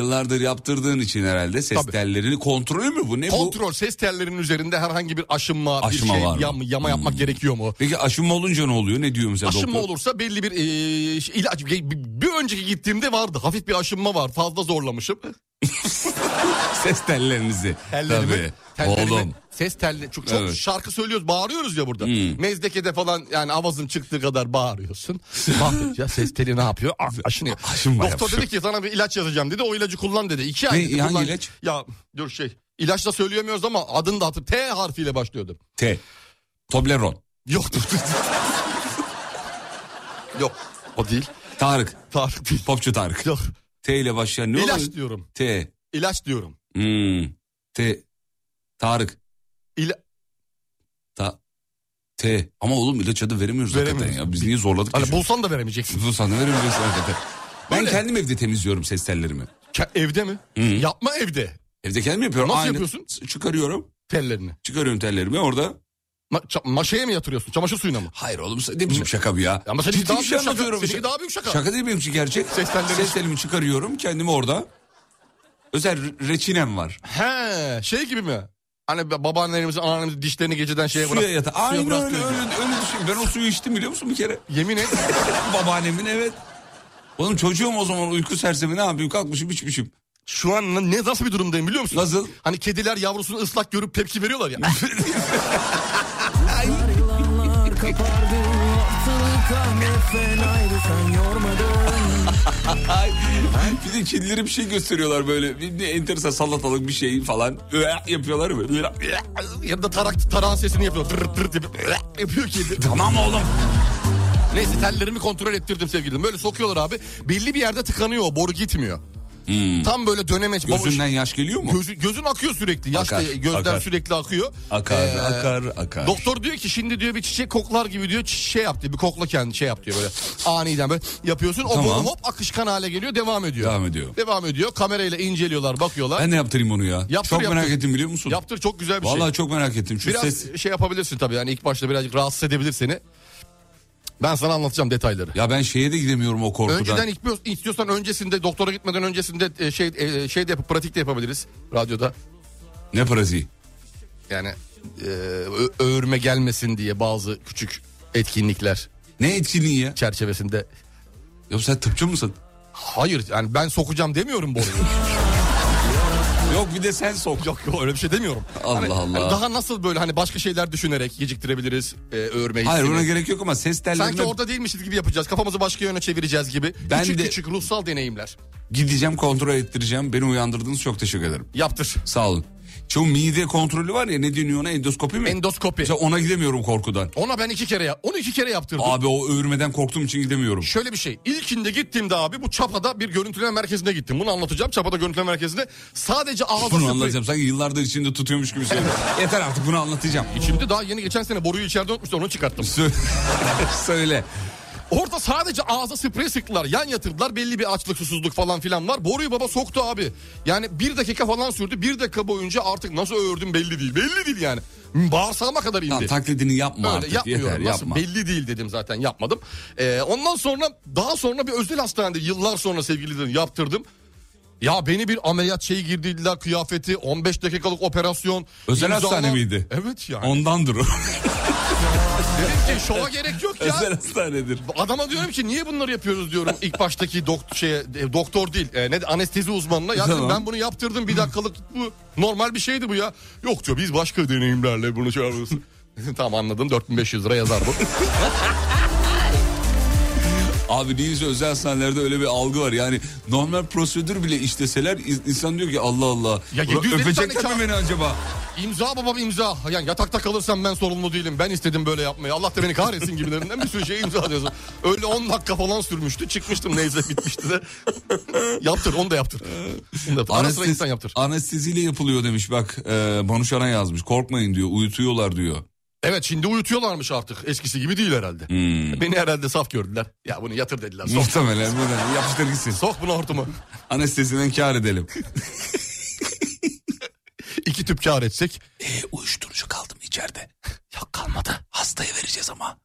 Yıllardır yaptırdığın için herhalde ses Tabii. tellerini kontrolü mü bu? Ne bu? Kontrol ses tellerinin üzerinde herhangi bir aşınma, Aşınma bir şey var mı? yama, yama yapmak gerekiyor mu? Peki aşınma olunca ne oluyor? Ne diyor mesela Aşınma doktor? olursa belli bir e, ilaç bir önceki gittiğimde vardı. Hafif bir aşınma var. Fazla zorlamışım. <laughs> <laughs> Ses tellerinizi. Tellerimi, Tabii. tellerimi, Oğlum. Ses telli. Çok, çok Evet. şarkı söylüyoruz, bağırıyoruz ya burada. Hmm. Mezdekede falan yani avazın çıktığı kadar bağırıyorsun. <laughs> Bakınca ses teli ne yapıyor? Ah, aşınıyor. Aşınma Doktor yapıyor. dedi ki sana bir ilaç yazacağım dedi. O ilacı kullan dedi. İki ay dedi, hangi kullan. ilaç? Ya dur şey. İlaç da söyleyemiyoruz ama adını da hatır. T harfiyle başlıyordu. T. Toblerone. Yok dur. dur. Yok o değil. Tarık. Tarık değil. Popçu Tarık. Yok. T ile başlayan ne İlaç oluyor? diyorum. T. İlaç diyorum. Hmm. T. Tarık. İla... Ta. T. Ama oğlum ilaç adı veremiyoruz hakikaten ya. Biz niye zorladık Hani bulsan da veremeyeceksin. Bu sana veremiyorsun hakikaten. Ben Öyle. kendim evde temizliyorum ses tellerimi. Ke- Evde mi? Hı. Yapma evde. Evde kendim yapıyorum. Nasıl Aynı. yapıyorsun? Çıkarıyorum. Tellerini. Çıkarıyorum tellerimi orada. Ma- ça- maşaya mı yatırıyorsun? Çamaşır suyuna mı? Hayır oğlum ne biçim şaka bu ya. Ama seninki Ciddi daha bir şey büyük şaka. anlatıyorum. Seninki daha büyük şaka. Şaka değil benimki gerçek. Ses telimi çıkarıyorum kendimi orada. Özel re- reçinem var. He şey gibi mi? Hani ba- babaannelerimizin anneannemizin dişlerini geceden şeye bırak. Suya yata. suya Aynen öyle, bıraktığı öyle, gibi. öyle düşün. Ben o suyu içtim biliyor musun bir kere? Yemin et. <laughs> Babaannemin evet. Oğlum çocuğum o zaman uyku sersemi ne yapayım kalkmışım içmişim. Şu an ne nasıl bir durumdayım biliyor musun? Nasıl? Hani kediler yavrusunu ıslak görüp tepki veriyorlar ya. <laughs> Kahve fenaydı sen yormadın Ay, <laughs> bir de kedileri bir şey gösteriyorlar böyle. Bir, bir enteresan salatalık bir şey falan. Yapıyorlar böyle. ya da tarak tarağın sesini yapıyor. Tır tır yapıyor. yapıyor kedi. <laughs> Tamam oğlum. Neyse tellerimi kontrol ettirdim sevgilim. Böyle sokuyorlar abi. Belli bir yerde tıkanıyor o boru gitmiyor. Tam böyle dönemeç. Hmm. Gözünden yaş geliyor mu? Gözü, gözün akıyor sürekli. Yaş Akar, da gözden akar. sürekli akıyor. Akar, Ee, akar, akar. Doktor diyor ki şimdi diyor bir çiçek koklar gibi diyor şey yap diyor. Bir kokla kendi şey yap diyor böyle. Aniden böyle yapıyorsun. O Tamam. hop akışkan hale geliyor devam ediyor. Devam ediyor. Devam ediyor. Kamerayla inceliyorlar bakıyorlar. Ben de yaptırayım onu ya. Yaptır, çok merak yaptır. ettim biliyor musun? Yaptır çok güzel bir Vallahi şey. çok merak ettim. Şu Biraz ses... şey yapabilirsin tabii yani ilk başta birazcık rahatsız edebilir seni. Ben sana anlatacağım detayları. Ya ben şeye de gidemiyorum o korkudan. Önceden istiyor- istiyorsan öncesinde doktora gitmeden öncesinde e, şey e, şey de yapıp pratik de yapabiliriz radyoda. Ne pratiği? Yani e, öğürme gelmesin diye bazı küçük etkinlikler Ne etkinliği ya? çerçevesinde. Ya sen tıpçı mısın? Hayır yani ben sokacağım demiyorum boruyu. <laughs> Yok bir de sen sok. yok yok öyle bir şey demiyorum. Allah Hani- Allah. hani daha nasıl böyle hani başka şeyler düşünerek geciktirebiliriz e, öğürme Hayır buna gerek yok ama ses tellerine Sanki orada değilmişiz gibi yapacağız. Kafamızı başka yöne çevireceğiz gibi. Ben küçük de- küçük ruhsal deneyimler. gideceğim kontrol ettireceğim. Beni uyandırdınız çok teşekkür ederim. Yaptır. Sağ olun. Şu mide kontrolü var ya ne deniyor ona endoskopi mi? Endoskopi. Mesela ona gidemiyorum korkudan. Ona ben iki kere. Onu iki kere yaptırdım. Abi o öğürmeden korktuğum için gidemiyorum. Şöyle bir şey. İlkinde gittiğimde abi bu Çapa'da bir görüntüleme merkezine gittim. Bunu anlatacağım. Çapa'da görüntüleme merkezinde sadece ağza Bunu anlatacağım. Sanki yıllardır içinde tutuyormuş gibi söylüyorum. <laughs> Yeter artık bunu anlatacağım. Şimdi daha yeni geçen sene boruyu içeride unutmuştu onu çıkarttım. Sö- <laughs> Söyle. Orada sadece ağza sprey sıktılar. Yan yatırdılar. Belli bir açlık susuzluk falan filan var. Boruyu baba soktu abi. Yani bir dakika falan sürdü. Bir dakika boyunca artık nasıl öğürdüm belli değil. Belli değil yani. Bağırsağıma kadar indi. Tamam taklidini yapma Öyle artık yapmıyorum. yeter Nasıl? yapma. Belli değil dedim zaten yapmadım. Ee, ondan sonra daha sonra bir özel hastanede yıllar sonra sevgili yaptırdım. Ya beni bir ameliyat şeyi girdiler kıyafeti 15 dakikalık operasyon. Özel imzala- hastane miydi? Evet yani. Ondandır o. <laughs> Dedim ki şova gerek yok ya. Özel hastanedir. Adama diyorum ki niye bunları yapıyoruz diyorum ilk baştaki dok şeye, e, doktor değil e, ne anestezi uzmanına. Ya Tamam. ben bunu yaptırdım bir dakikalık bu normal bir şeydi bu ya. Yok diyor biz başka deneyimlerle bunu şey yapıyoruz. <laughs> tamam anladım 4500 lira yazar bu. <laughs> Abi neyse özel hastanelerde öyle bir algı var. Yani normal prosedür bile işleseler in- insan diyor ki Allah Allah. Ya Ulan 750 öpecekler mi beni acaba? İmza babam imza. Yani yatakta kalırsam ben sorumlu değilim. Ben istedim böyle yapmayı. Allah da beni kahretsin gibilerinden bir sürü şey imza diyorsun. Öyle 10 dakika falan sürmüştü. Çıkmıştım neyse bitmişti de. yaptır onu da yaptır. Onu da yaptır. Anestezi- insan yaptır. Anesteziyle yapılıyor demiş bak. E, Banu Şaran yazmış. Korkmayın diyor. Uyutuyorlar diyor. Evet şimdi uyutuyorlarmış artık. Eskisi gibi değil herhalde. Beni herhalde saf gördüler. Ya bunu yatır dediler. Sok, Muhtemelen böyle yapıştır gitsin. sok bunu hortumu. Anesteziden kar edelim. <laughs> İki tüp kar etsek. e, uyuşturucu kaldım içeride. Yok kalmadı. Hastaya vereceğiz ama.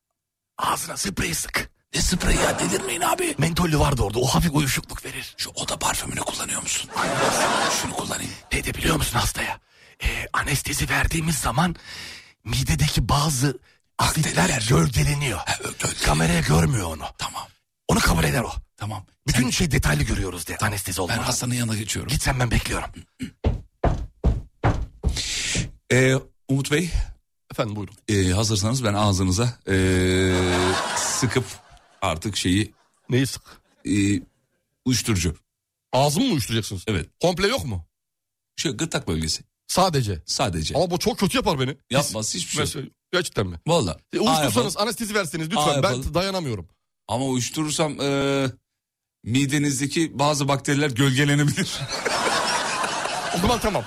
Ağzına sprey sık. Ne spreyi ya delirmeyin abi. Mentollü vardı orada. O hafif uyuşukluk verir. Şu oda parfümünü kullanıyor musun? Şunu kullanayım. Ne de biliyor musun hastaya? Ee, anestezi verdiğimiz zaman midedeki bazı asitler gölgeleniyor. Kameraya görmüyor onu. Tamam. Onu kabul eder o. Tamam. Bütün şey detaylı görüyoruz de anestezi Ben olmadan. hastanın yanına geçiyorum. Git sen ben bekliyorum. <clears throat> Ee, Umut Bey Efendim buyurun. e, hazırsanız ben ağzınıza e, sıkıp artık şeyi Neyi sık? e, uyuşturucu. Ağzımı mı uyuşturacaksınız? Evet. Komple yok mu? Şu gırtlak bölgesi. Sadece. Sadece. Ama bu çok kötü yapar beni. Yapmaz hiçbir şey. Mesela, gerçekten mi? Valla. E, uyuştursanız anestezi verseniz lütfen ben yapalım. dayanamıyorum. Ama uyuşturursam e, midenizdeki bazı bakteriler gölgelenebilir. <laughs> O zaman tamam.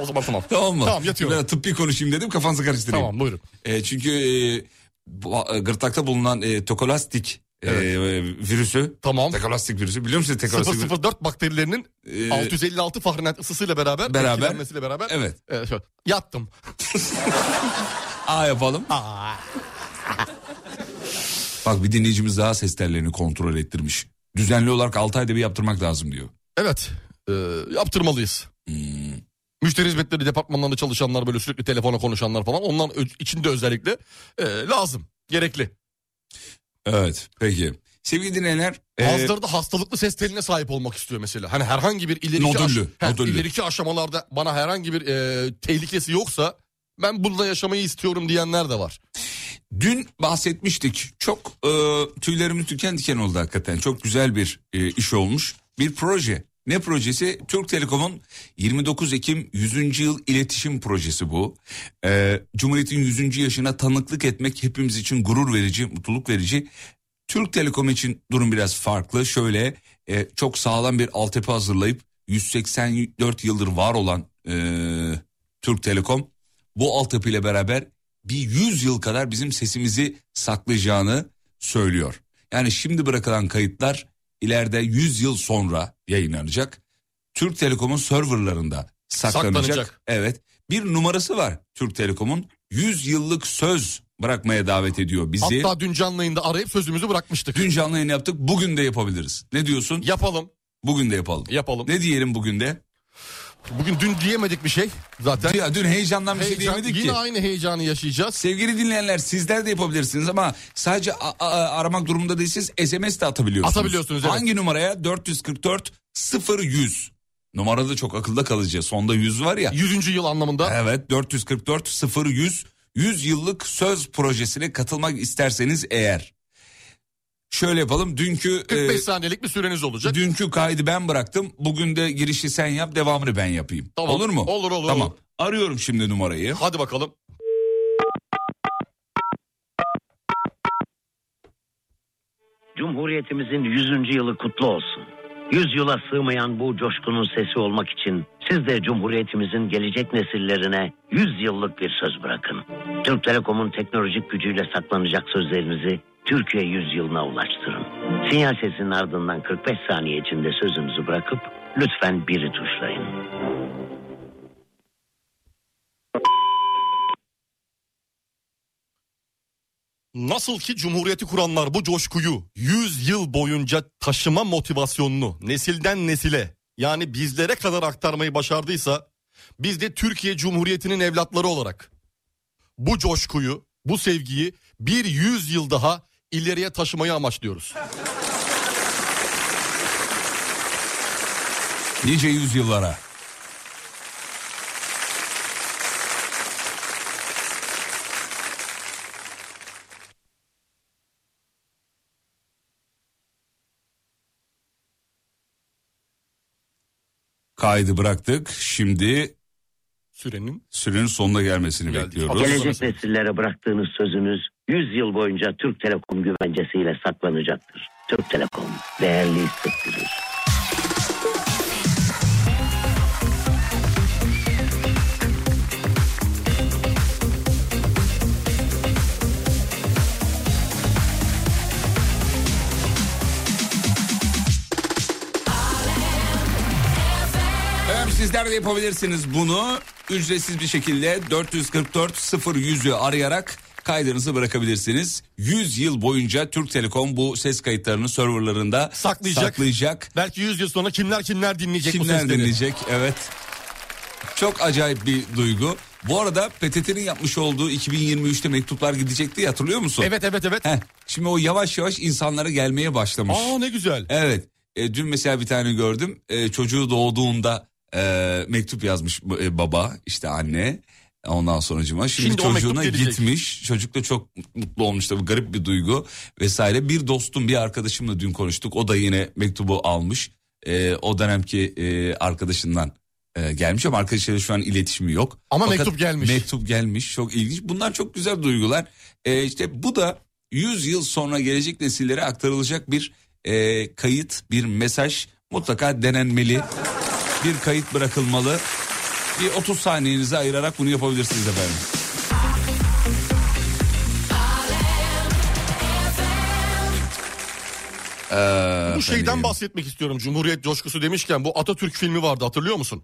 O zaman tamam. tamam mı? Tamam yatıyorum. Ben tıbbi konuşayım dedim kafanızı karıştırayım. Tamam buyurun. E, çünkü e, bu, e, gırtlakta bulunan e, tokolastik e, e, virüsü. Tamam. Tokolastik virüsü biliyor musunuz tokolastik virüsü? 004 bakterilerinin Ee, 656 Fahrenheit ısısıyla beraber, Beraber. beraber. Evet. E, şöyle, yattım. <laughs> A yapalım. <laughs> Bak bir dinleyicimiz daha ses tellerini kontrol ettirmiş. Düzenli olarak 6 ayda bir yaptırmak lazım diyor. Evet. e, yaptırmalıyız. Hmm. Müşteri hizmetleri departmanlarında çalışanlar böyle sürekli telefona konuşanlar falan onların içinde özellikle e, lazım. Gerekli. Evet peki. Sevgili dinleyenler. e, Bazıları da hastalıklı ses teline sahip olmak istiyor mesela. Hani herhangi bir ileriki, Nodüllü, He, nodüllü. ileriki aşamalarda bana herhangi bir e, tehlikesi yoksa ben bununla yaşamayı istiyorum diyenler de var. Dün bahsetmiştik. Çok e, tüylerimiz diken diken oldu hakikaten. Çok güzel bir e, iş olmuş. Bir proje. Ne projesi? Türk Telekom'un 29 Ekim 100. yıl iletişim projesi bu. E, Cumhuriyet'in 100. yaşına tanıklık etmek hepimiz için gurur verici, mutluluk verici. Türk Telekom için durum biraz farklı. Şöyle e, çok sağlam bir altyapı hazırlayıp 184 yıldır var olan e, Türk Telekom bu altyapıyla beraber bir 100 yıl kadar bizim sesimizi saklayacağını söylüyor. Yani şimdi bırakılan kayıtlar ileride 100 yıl sonra yayınlanacak. Türk Telekom'un serverlarında saklanacak. Saklanacak. Evet. Bir numarası var Türk Telekom'un 100 yıllık söz bırakmaya davet ediyor bizi. Hatta dün canlı yayında arayıp sözümüzü bırakmıştık. Dün canlı yayın yaptık. Bugün de yapabiliriz. Ne diyorsun? Yapalım. Bugün de yapalım. Yapalım. Ne diyelim bugün de? Bugün dün diyemedik bir şey zaten. Ya dün heyecandan bir şey Heyecan- diyemedik yine ki. aynı heyecanı yaşayacağız. Sevgili dinleyenler sizler de yapabilirsiniz ama sadece aramak durumunda değilsiniz SMS de atabiliyorsunuz. Atabiliyorsunuz, evet. Hangi numaraya? 444 0100. Numara da çok akılda kalıcı. Sonda 100 var ya. 100. yıl anlamında. Evet 444 0100 100 yıllık söz projesine katılmak isterseniz eğer. Şöyle yapalım dünkü 45 e, saniyelik bir süreniz olacak. dünkü kaydı ben bıraktım. Bugün de girişi sen yap devamını ben yapayım. Tamam. Olur mu? Olur, olur, Tamam. olur. Arıyorum şimdi numarayı. Hadi bakalım. Cumhuriyetimizin 100. yılı kutlu olsun. 100 yıla sığmayan bu coşkunun sesi olmak için siz de Cumhuriyetimizin gelecek nesillerine 100 yıllık bir söz bırakın. Türk Telekom'un teknolojik gücüyle saklanacak sözlerinizi Türkiye 100 yılına ulaştırın. Sinyal sesinin ardından 45 saniye içinde sözünüzü bırakıp lütfen biri tuşlayın. Nasıl ki Cumhuriyeti kuranlar bu coşkuyu 100 yıl boyunca taşıma motivasyonunu nesilden nesile yani bizlere kadar aktarmayı başardıysa biz de Türkiye Cumhuriyeti'nin evlatları olarak bu coşkuyu, bu sevgiyi bir 100 yıl daha ileriye taşımayı amaçlıyoruz. Nice yüzyıllara. Kaydı bıraktık. Şimdi Sürenin sürenin sonuna gelmesini Geldi. bekliyoruz. Gelecek nesillere bıraktığınız sözünüz 100 yıl boyunca Türk Telekom güvencesiyle saklanacaktır. Türk Telekom değerli hissettirir. Sizler de yapabilirsiniz bunu. Ücretsiz bir şekilde 444 0100'ü arayarak kaydınızı bırakabilirsiniz. 100 yıl boyunca Türk Telekom bu ses kayıtlarını serverlarında Saklayacak. saklayacak. Belki 100 yıl sonra kimler kimler dinleyecek bu Kimler sesleri. dinleyecek? Evet. Çok acayip bir duygu. Bu arada PTT'nin yapmış olduğu 2023'te mektuplar gidecekti hatırlıyor musun? Evet evet evet. Heh, şimdi o yavaş yavaş insanlara gelmeye başlamış. Aa ne güzel. Evet. E, dün mesela bir tane gördüm. E, çocuğu doğduğunda e, mektup yazmış bu- e, baba işte anne. Ondan sonucuma şimdi, Şimdi çocuğuna gitmiş. Çocuk da çok mutlu olmuş tabii garip bir duygu vesaire. Bir dostum bir arkadaşımla dün konuştuk. O da yine mektubu almış. E, o dönemki e, arkadaşından e, gelmiş ama arkadaşıyla şu an iletişimi yok. Ama Fakat mektup gelmiş. Mektup gelmiş çok ilginç. Bunlar çok güzel duygular. E, işte bu da 100 yıl sonra gelecek nesillere aktarılacak bir e, kayıt, bir mesaj mutlaka denenmeli. Bir kayıt bırakılmalı. Bir 30 saniyenizi ayırarak bunu yapabilirsiniz efendim. Ee, Bu şeyden efendim. bahsetmek istiyorum. Cumhuriyet coşkusu demişken bu Atatürk filmi vardı hatırlıyor musun?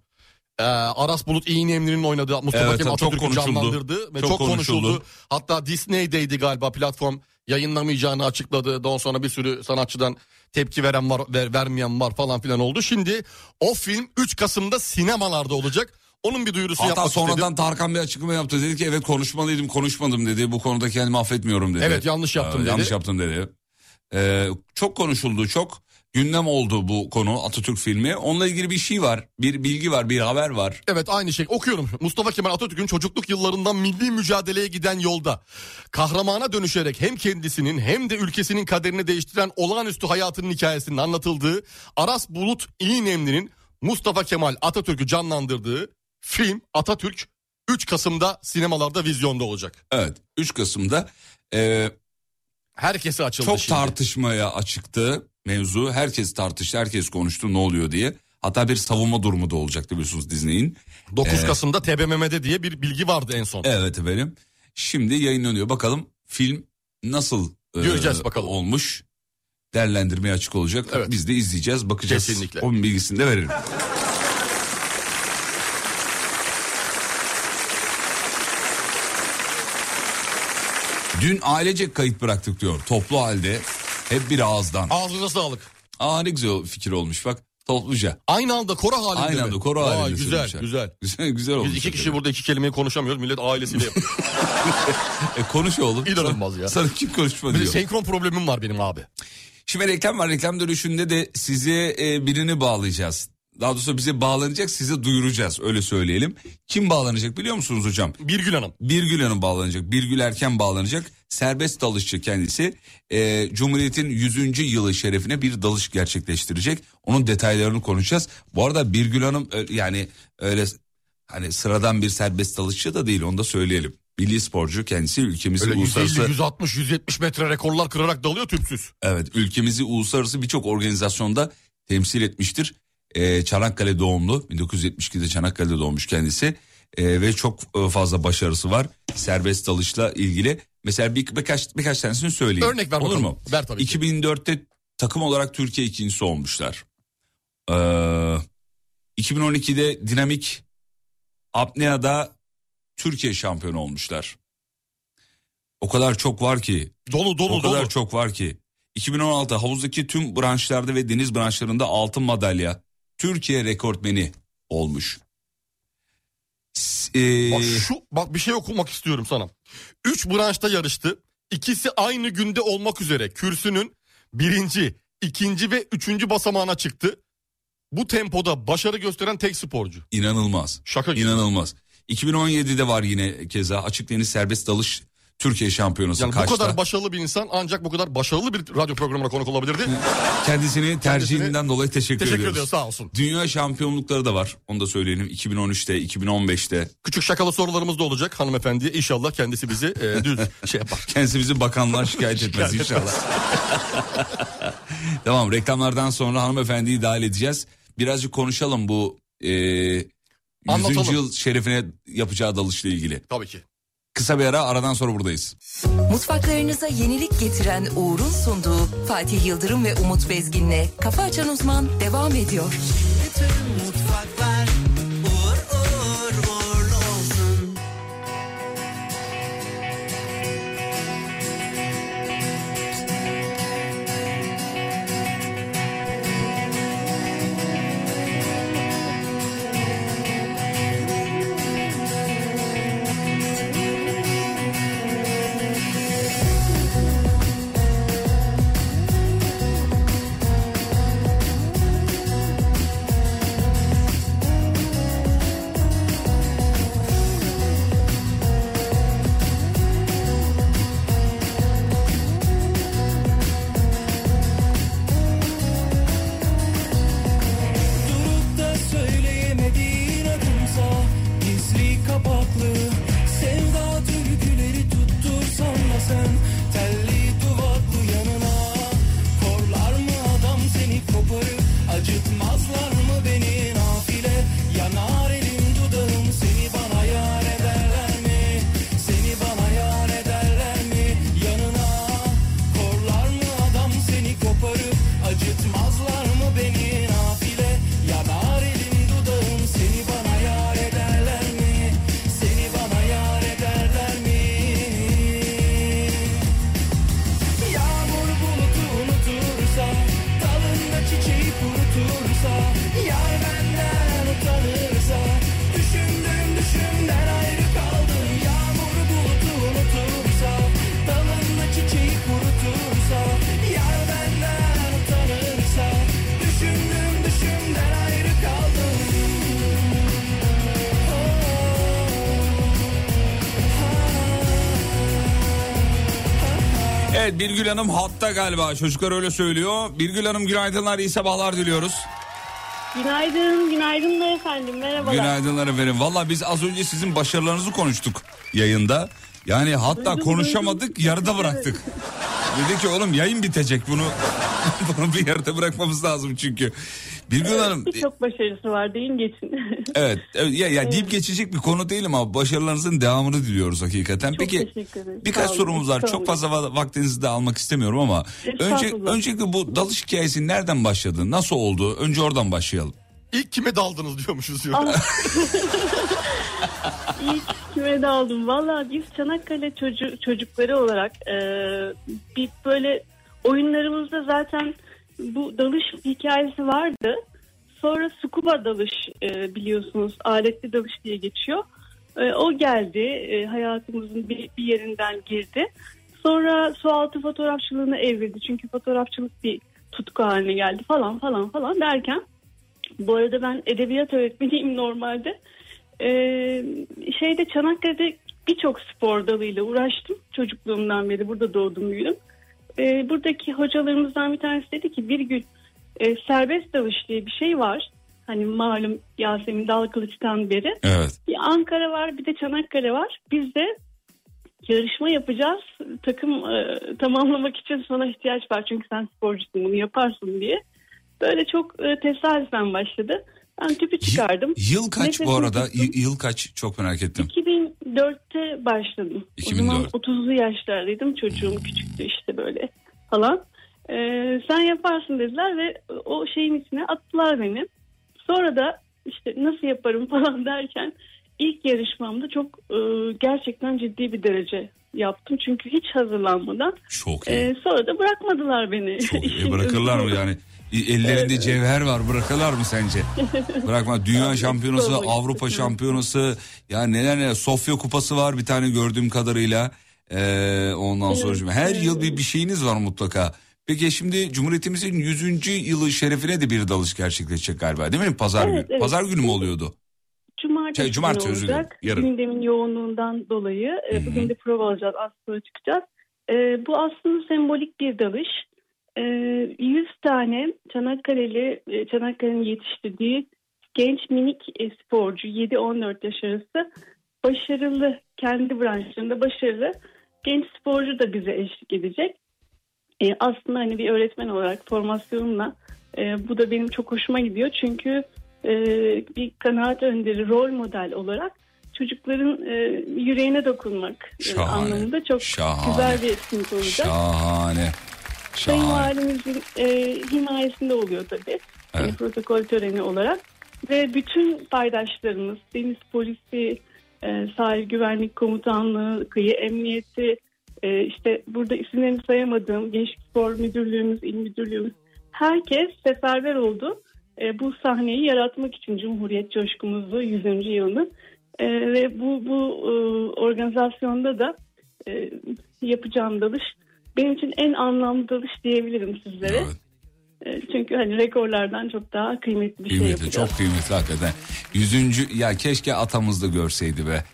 Ee, Aras Bulut İğnemli'nin oynadığı Mustafa Evet, Kemal Atatürk'ü canlandırdı ve Çok çok, konuşuldu. konuşuldu. Hatta Disney'deydi galiba platform yayınlamayacağını açıkladı. Daha sonra bir sürü sanatçıdan tepki veren var, ver- vermeyen var falan filan oldu. Şimdi o film 3 Kasım'da sinemalarda olacak. Onun bir duyurusu Hatta yapmak sonradan istedim. Tarkan bir açıklama yaptı. Dedi ki evet konuşmalıydım konuşmadım dedi. Bu konuda kendimi affetmiyorum dedi. Evet, yanlış yaptım Ee, dedi. Yanlış yaptım dedi. Ee, çok konuşuldu çok. Gündem oldu bu konu Atatürk filmi. Onunla ilgili bir şey var. Bir bilgi var bir haber var. Evet aynı şey okuyorum. Mustafa Kemal Atatürk'ün çocukluk yıllarından milli mücadeleye giden yolda kahramana dönüşerek hem kendisinin hem de ülkesinin kaderini değiştiren olağanüstü hayatının hikayesinin anlatıldığı Aras Bulut İğnemli'nin Mustafa Kemal Atatürk'ü canlandırdığı film Atatürk 3 Kasım'da sinemalarda vizyonda olacak. Evet 3 Kasım'da e, Herkese açıldı çok şimdi. tartışmaya açıktı mevzu. Herkes tartıştı herkes konuştu ne oluyor diye. Hatta bir savunma durumu da olacaktı biliyorsunuz Disney'in. 9 Ee, Kasım'da TBMM'de diye bir bilgi vardı en son. Evet efendim. Şimdi yayınlanıyor. Bakalım film nasıl e, Göreceğiz bakalım. olmuş. Değerlendirmeye açık olacak. Evet. Biz de izleyeceğiz, bakacağız. Kesinlikle. Onun bilgisini de veririm. Dün ailecek kayıt bıraktık diyor. Toplu halde. Hep bir ağızdan. Ağzınıza sağlık. Aa ne güzel fikir olmuş bak. Topluca. Aynı anda koro halinde Aynı mi? anda koro halinde Güzel söylemişler. güzel. <laughs> Güzel, güzel olmuş. Biz iki kişi burada iki kelimeyi konuşamıyoruz. Millet ailesiyle yapıyor. <laughs> <laughs> E, konuş oğlum. İnanılmaz ya. Sana kim konuşma diyor. senkron problemim var benim abi. Şimdi reklam var. Reklam dönüşünde de size e, birini bağlayacağız. Daha doğrusu bize bağlanacak size duyuracağız öyle söyleyelim. Kim bağlanacak biliyor musunuz hocam? Birgül Hanım. Birgül Hanım bağlanacak. Birgül Erken bağlanacak. Serbest dalışçı kendisi. E, Cumhuriyet'in 100. yılı şerefine bir dalış gerçekleştirecek. Onun detaylarını konuşacağız. Bu arada Birgül Hanım yani öyle hani sıradan bir serbest dalışçı da değil onu da söyleyelim. Milli sporcu kendisi ülkemizin Öyle 150, uluslararası 160, 170 metre rekorlar kırarak dalıyor tüpsüz. Evet ülkemizi uluslararası birçok organizasyonda temsil etmiştir. Ee, Çanakkale doğumlu 1972'de Çanakkale'de doğmuş kendisi Ee, ve çok e, fazla başarısı var serbest dalışla ilgili. Mesela bir, birkaç birkaç tanesini söyleyeyim. Örnek ver Olur bakalım. mu? Ver tabii ki. 2004'te takım olarak Türkiye ikincisi olmuşlar. Ee, 2012'de dinamik apneada Türkiye şampiyonu olmuşlar. O kadar çok var ki Dolu dolu o kadar dolu. çok var ki. 2016 havuzdaki tüm branşlarda ve deniz branşlarında altın madalya Türkiye rekortmeni olmuş. Ee, Bak şu bak bir şey okumak istiyorum sana. Üç branşta yarıştı. İkisi aynı günde olmak üzere kürsünün birinci, ikinci ve üçüncü basamağına çıktı. Bu tempoda başarı gösteren tek sporcu. inanılmaz. Şaka gibi. İnanılmaz. 2017'de var yine keza açık deniz serbest dalış Türkiye şampiyonası Yani kaçta. bu kadar başarılı bir insan ancak bu kadar başarılı bir radyo programına konuk olabilirdi. <laughs> Kendisini tercihinden dolayı teşekkür, Teşekkür ediyoruz. ediyoruz sağ olsun. Dünya şampiyonlukları da var. Onu da söyleyelim. 2013'te, 2015'te. Küçük şakalı sorularımız da olacak hanımefendiye. İnşallah kendisi bizi e, düz <laughs> şey yapar. Kendisi bizi bakanlığa şikayet <laughs> etmez inşallah. tamam reklamlardan sonra hanımefendiyi dahil edeceğiz. Birazcık konuşalım bu e, 100. Anlatalım. yıl şerefine yapacağı dalışla ilgili. Tabii ki. Kısa bir ara aradan sonra buradayız. Mutfaklarınıza yenilik getiren Uğur'un sunduğu Fatih Yıldırım ve Umut Bezgin'le Kafa Açan Uzman devam ediyor. Mutfaklar Evet Birgül Hanım hatta galiba çocuklar öyle söylüyor. Birgül Hanım günaydınlar iyi sabahlar diliyoruz. Günaydın, günaydın da efendim. Merhabalar. Günaydınlar efendim. Valla biz az önce sizin başarılarınızı konuştuk yayında. Yani hatta Duydum, konuşamadık duydum. yarıda bıraktık. <laughs> Dedi ki oğlum yayın bitecek bunu <laughs> bunu bir yarıda bırakmamız lazım çünkü. Birgül Hanım Birçok başarısı var deyin geçin. <laughs> evet, evet ya, ya deyip geçecek bir konu değil ama başarılarınızın devamını diliyoruz hakikaten. Çok Peki teşekkür ederim. birkaç sorumuz var. Çok fazla va- vaktinizi de almak istemiyorum ama önce öncelikle bu dalış hikayesi nereden başladı? Nasıl oldu? Önce oradan başlayalım. İlk kime daldınız diyormuşuz diyor. Ah. <laughs> İlk kime daldım? Valla biz Çanakkale çocu- çocukları olarak e, bir böyle oyunlarımızda zaten bu dalış hikayesi vardı. Sonra scuba dalış e, biliyorsunuz aletli dalış diye geçiyor. E, o geldi e, hayatımızın bir, yerinden girdi. Sonra sualtı fotoğrafçılığına evrildi. Çünkü fotoğrafçılık bir tutku haline geldi falan falan falan derken bu arada ben edebiyat öğretmeniyim normalde. Şeyde Çanakkale'de birçok spor dalıyla uğraştım çocukluğumdan beri. Burada doğdum büyüdüm. Ee, buradaki hocalarımızdan bir tanesi dedi ki bir gün e, serbest dalış diye bir şey var. Hani malum Yasemin Dalkılıç'tan beri. Evet. Bir Ankara var bir de Çanakkale var. Biz de yarışma yapacağız. Takım e, tamamlamak için sana ihtiyaç var. Çünkü sen sporcusun bunu yaparsın diye. Böyle çok e, tesadüfen başladı. Ben tüpü çıkardım. Yıl kaç bu Nefesimi arada? tuttum. Y- yıl kaç? Çok merak ettim. 2004'te başladım. 2004. O zaman 30'lu yaşlardaydım. Çocuğum küçüktü işte böyle falan. Ee, sen yaparsın dediler ve o şeyin içine attılar beni. Sonra da işte nasıl yaparım <laughs> falan derken ilk yarışmamda çok e, gerçekten ciddi bir derece yaptım. Çünkü hiç hazırlanmadan. Çok iyi. Ee, sonra da bırakmadılar beni. Çok iyi. E, <laughs> bırakırlar mı bu. yani? E, Ellerinde cevher var bırakırlar mı sence? Bırakma. Dünya <laughs> şampiyonası, Avrupa şampiyonası, ya neler neler. Sofya kupası var bir tane gördüğüm kadarıyla. Ee, ondan sonra şimdi her yıl bir bir şeyiniz var mutlaka. Peki şimdi Cumhuriyetimizin 100. yılı şerefine de bir dalış gerçekleşecek galiba değil mi? Pazar Evet, günü. evet. Pazar günü mü oluyordu? Cumartesi, Şey, cumartesi, özür dilerim. Yarın. Gündemin yoğunluğundan dolayı e, bugün de prova alacağız. Az sonra çıkacağız. E, bu aslında sembolik bir dalış. E, 100 tane Çanakkale'li, e, Çanakkale'nin yetiştirdiği genç minik e, sporcu 7-14 yaş arası başarılı, kendi branşlarında başarılı genç sporcu da bize eşlik edecek. E, aslında hani bir öğretmen olarak formasyonumla e, bu da benim çok hoşuma gidiyor. Çünkü e, bir kanaat önderi, rol model olarak çocukların e, yüreğine dokunmak e, anlamında çok şahane, güzel bir etkinlik olacak. Şahane. Şahane. Valimizin e, himayesinde oluyor tabii. Yani Evet. protokol töreni olarak. Ve bütün paydaşlarımız, deniz polisi, e, sahil güvenlik komutanlığı, kıyı emniyeti, e, işte burada isimlerini sayamadığım Gençlik Spor Müdürlüğümüz, İl Müdürlüğümüz, herkes seferber oldu. E, bu sahneyi yaratmak için Cumhuriyet coşkumuzu 100. yılını E, ve bu bu e, organizasyonda da e, yapacağım dalış benim için en anlamlı dalış diyebilirim sizlere. E, Çünkü hani rekorlardan çok daha kıymetli bir şey Kıymetli, yapacağız. çok kıymetli hakikaten. Yüzüncü, ya keşke atamız da görseydi be.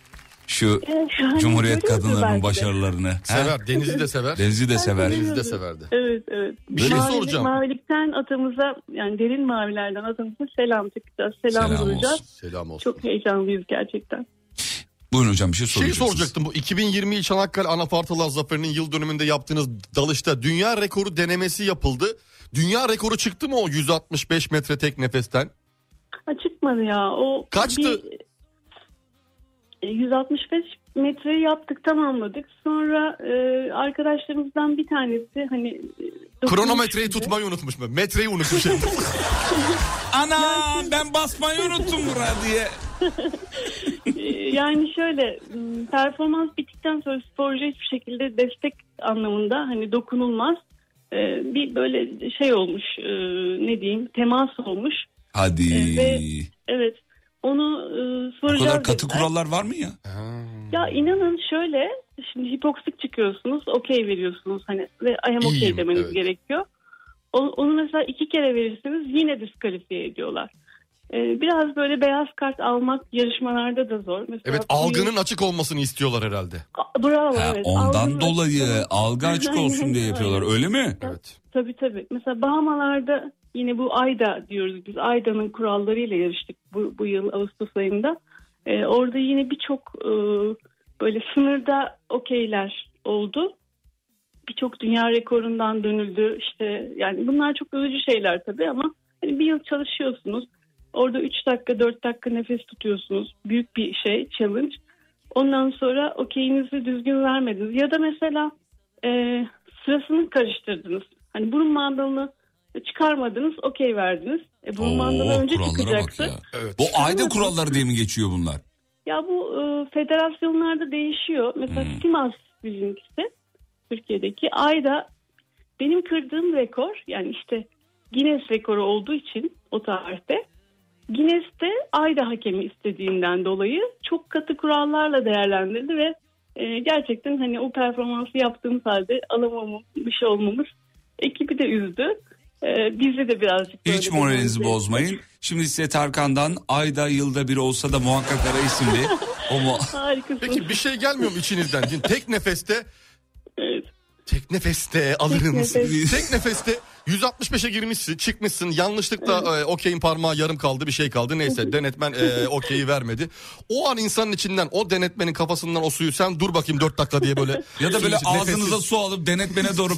Şu Evet, yani Cumhuriyet görüyordu belki kadınlarının de. başarılarını. Sever, He? Denizi de sever. Denizi de sever. Denizi de severdi. Evet evet. Bir şey Mavilik- soracağım. Mavilikten atamıza yani derin mavilerden atamıza selam çıkacağız. Selam, Selam duracağız. olsun. Selam olsun. Çok heyecanlıyız gerçekten. Buyurun hocam bir şey Şey soracaksınız. soracaktım bu 2020 Çanakkale Anafartalar Zaferi'nin yıl dönümünde yaptığınız dalışta dünya rekoru denemesi yapıldı. Dünya rekoru çıktı mı o 165 metre tek nefesten? Ha, çıkmadı ya. O Kaçtı? bir- e, 165 metreyi yaptık tamamladık. Sonra e, arkadaşlarımızdan bir tanesi hani e, Kronometreyi dokunmuş tutmayı unutmuş mu? Metreyi unutmuş. <laughs> Ana ben basmayı unuttum buraya diye. <laughs> Yani şöyle performans bittikten sonra sporcu hiçbir şekilde destek anlamında hani dokunulmaz Ee, bir böyle şey olmuş e, ne diyeyim temas olmuş Hadi. Ee, ve evet onu e, Bu soracağız kadar katı dediler. kurallar var mı ya? Ya inanın şöyle şimdi hipoksik çıkıyorsunuz okey veriyorsunuz hani ve I am okay demeniz evet. gerekiyor. O- Onu mesela iki kere verirseniz yine diskalifiye ediyorlar. E, biraz böyle beyaz kart almak yarışmalarda da zor. Mesela Evet algının açık olmasını istiyorlar herhalde. Bravo Ha, evet. ondan Algının dolayı açık- algı açık olsun diye yapıyorlar öyle mi? Evet. Tabii tabii. Mesela Bahamalarda yine bu Ayda diyoruz biz. Ayda'nın kurallarıyla yarıştık bu, bu yıl Ağustos ayında. Ee, orada yine birçok e, böyle sınırda okeyler oldu. Birçok dünya rekorundan dönüldü. İşte yani bunlar çok övücü şeyler tabii ama hani bir yıl çalışıyorsunuz. Orada 3 dakika 4 dakika nefes tutuyorsunuz. Büyük bir şey challenge. Ondan sonra okeyinizi düzgün vermediniz. Ya da mesela e, sırasını karıştırdınız. Hani burun mandalını çıkarmadınız okey verdiniz. E, burun mandalı önce çıkacaktı. Evet. Bu ayda kuralları diye mi geçiyor bunlar? Ya bu e, federasyonlarda değişiyor. Mesela Hmm. Simas bizimkisi Türkiye'deki ayda benim kırdığım rekor yani işte Guinness rekoru olduğu için o tarihte Guinness'te ayda hakemi istediğinden dolayı çok katı kurallarla değerlendirdi ve e, gerçekten hani o performansı yaptığımız halde alamamış olmamız ekibi de üzdü. E, bizi de birazcık Hiç bir moralinizi motive bozmayın. Şimdi size Tarkan'dan ayda yılda bir olsa da muhakkak ara isimli. O mu? <laughs> Harikasın. Peki bir şey gelmiyor mu içinizden? Tek nefeste Evet. tek nefeste alır mısın? nefes. tek nefeste 165'e girmişsin çıkmışsın yanlışlıkla e, okeyin parmağı yarım kaldı bir şey kaldı neyse denetmen e, <laughs> okeyi vermedi. O an insanın içinden o denetmenin kafasından o suyu sen dur bakayım 4 dakika diye böyle. <laughs> Ya da böyle ağzınıza nefessiz. su alıp denetmene doğru.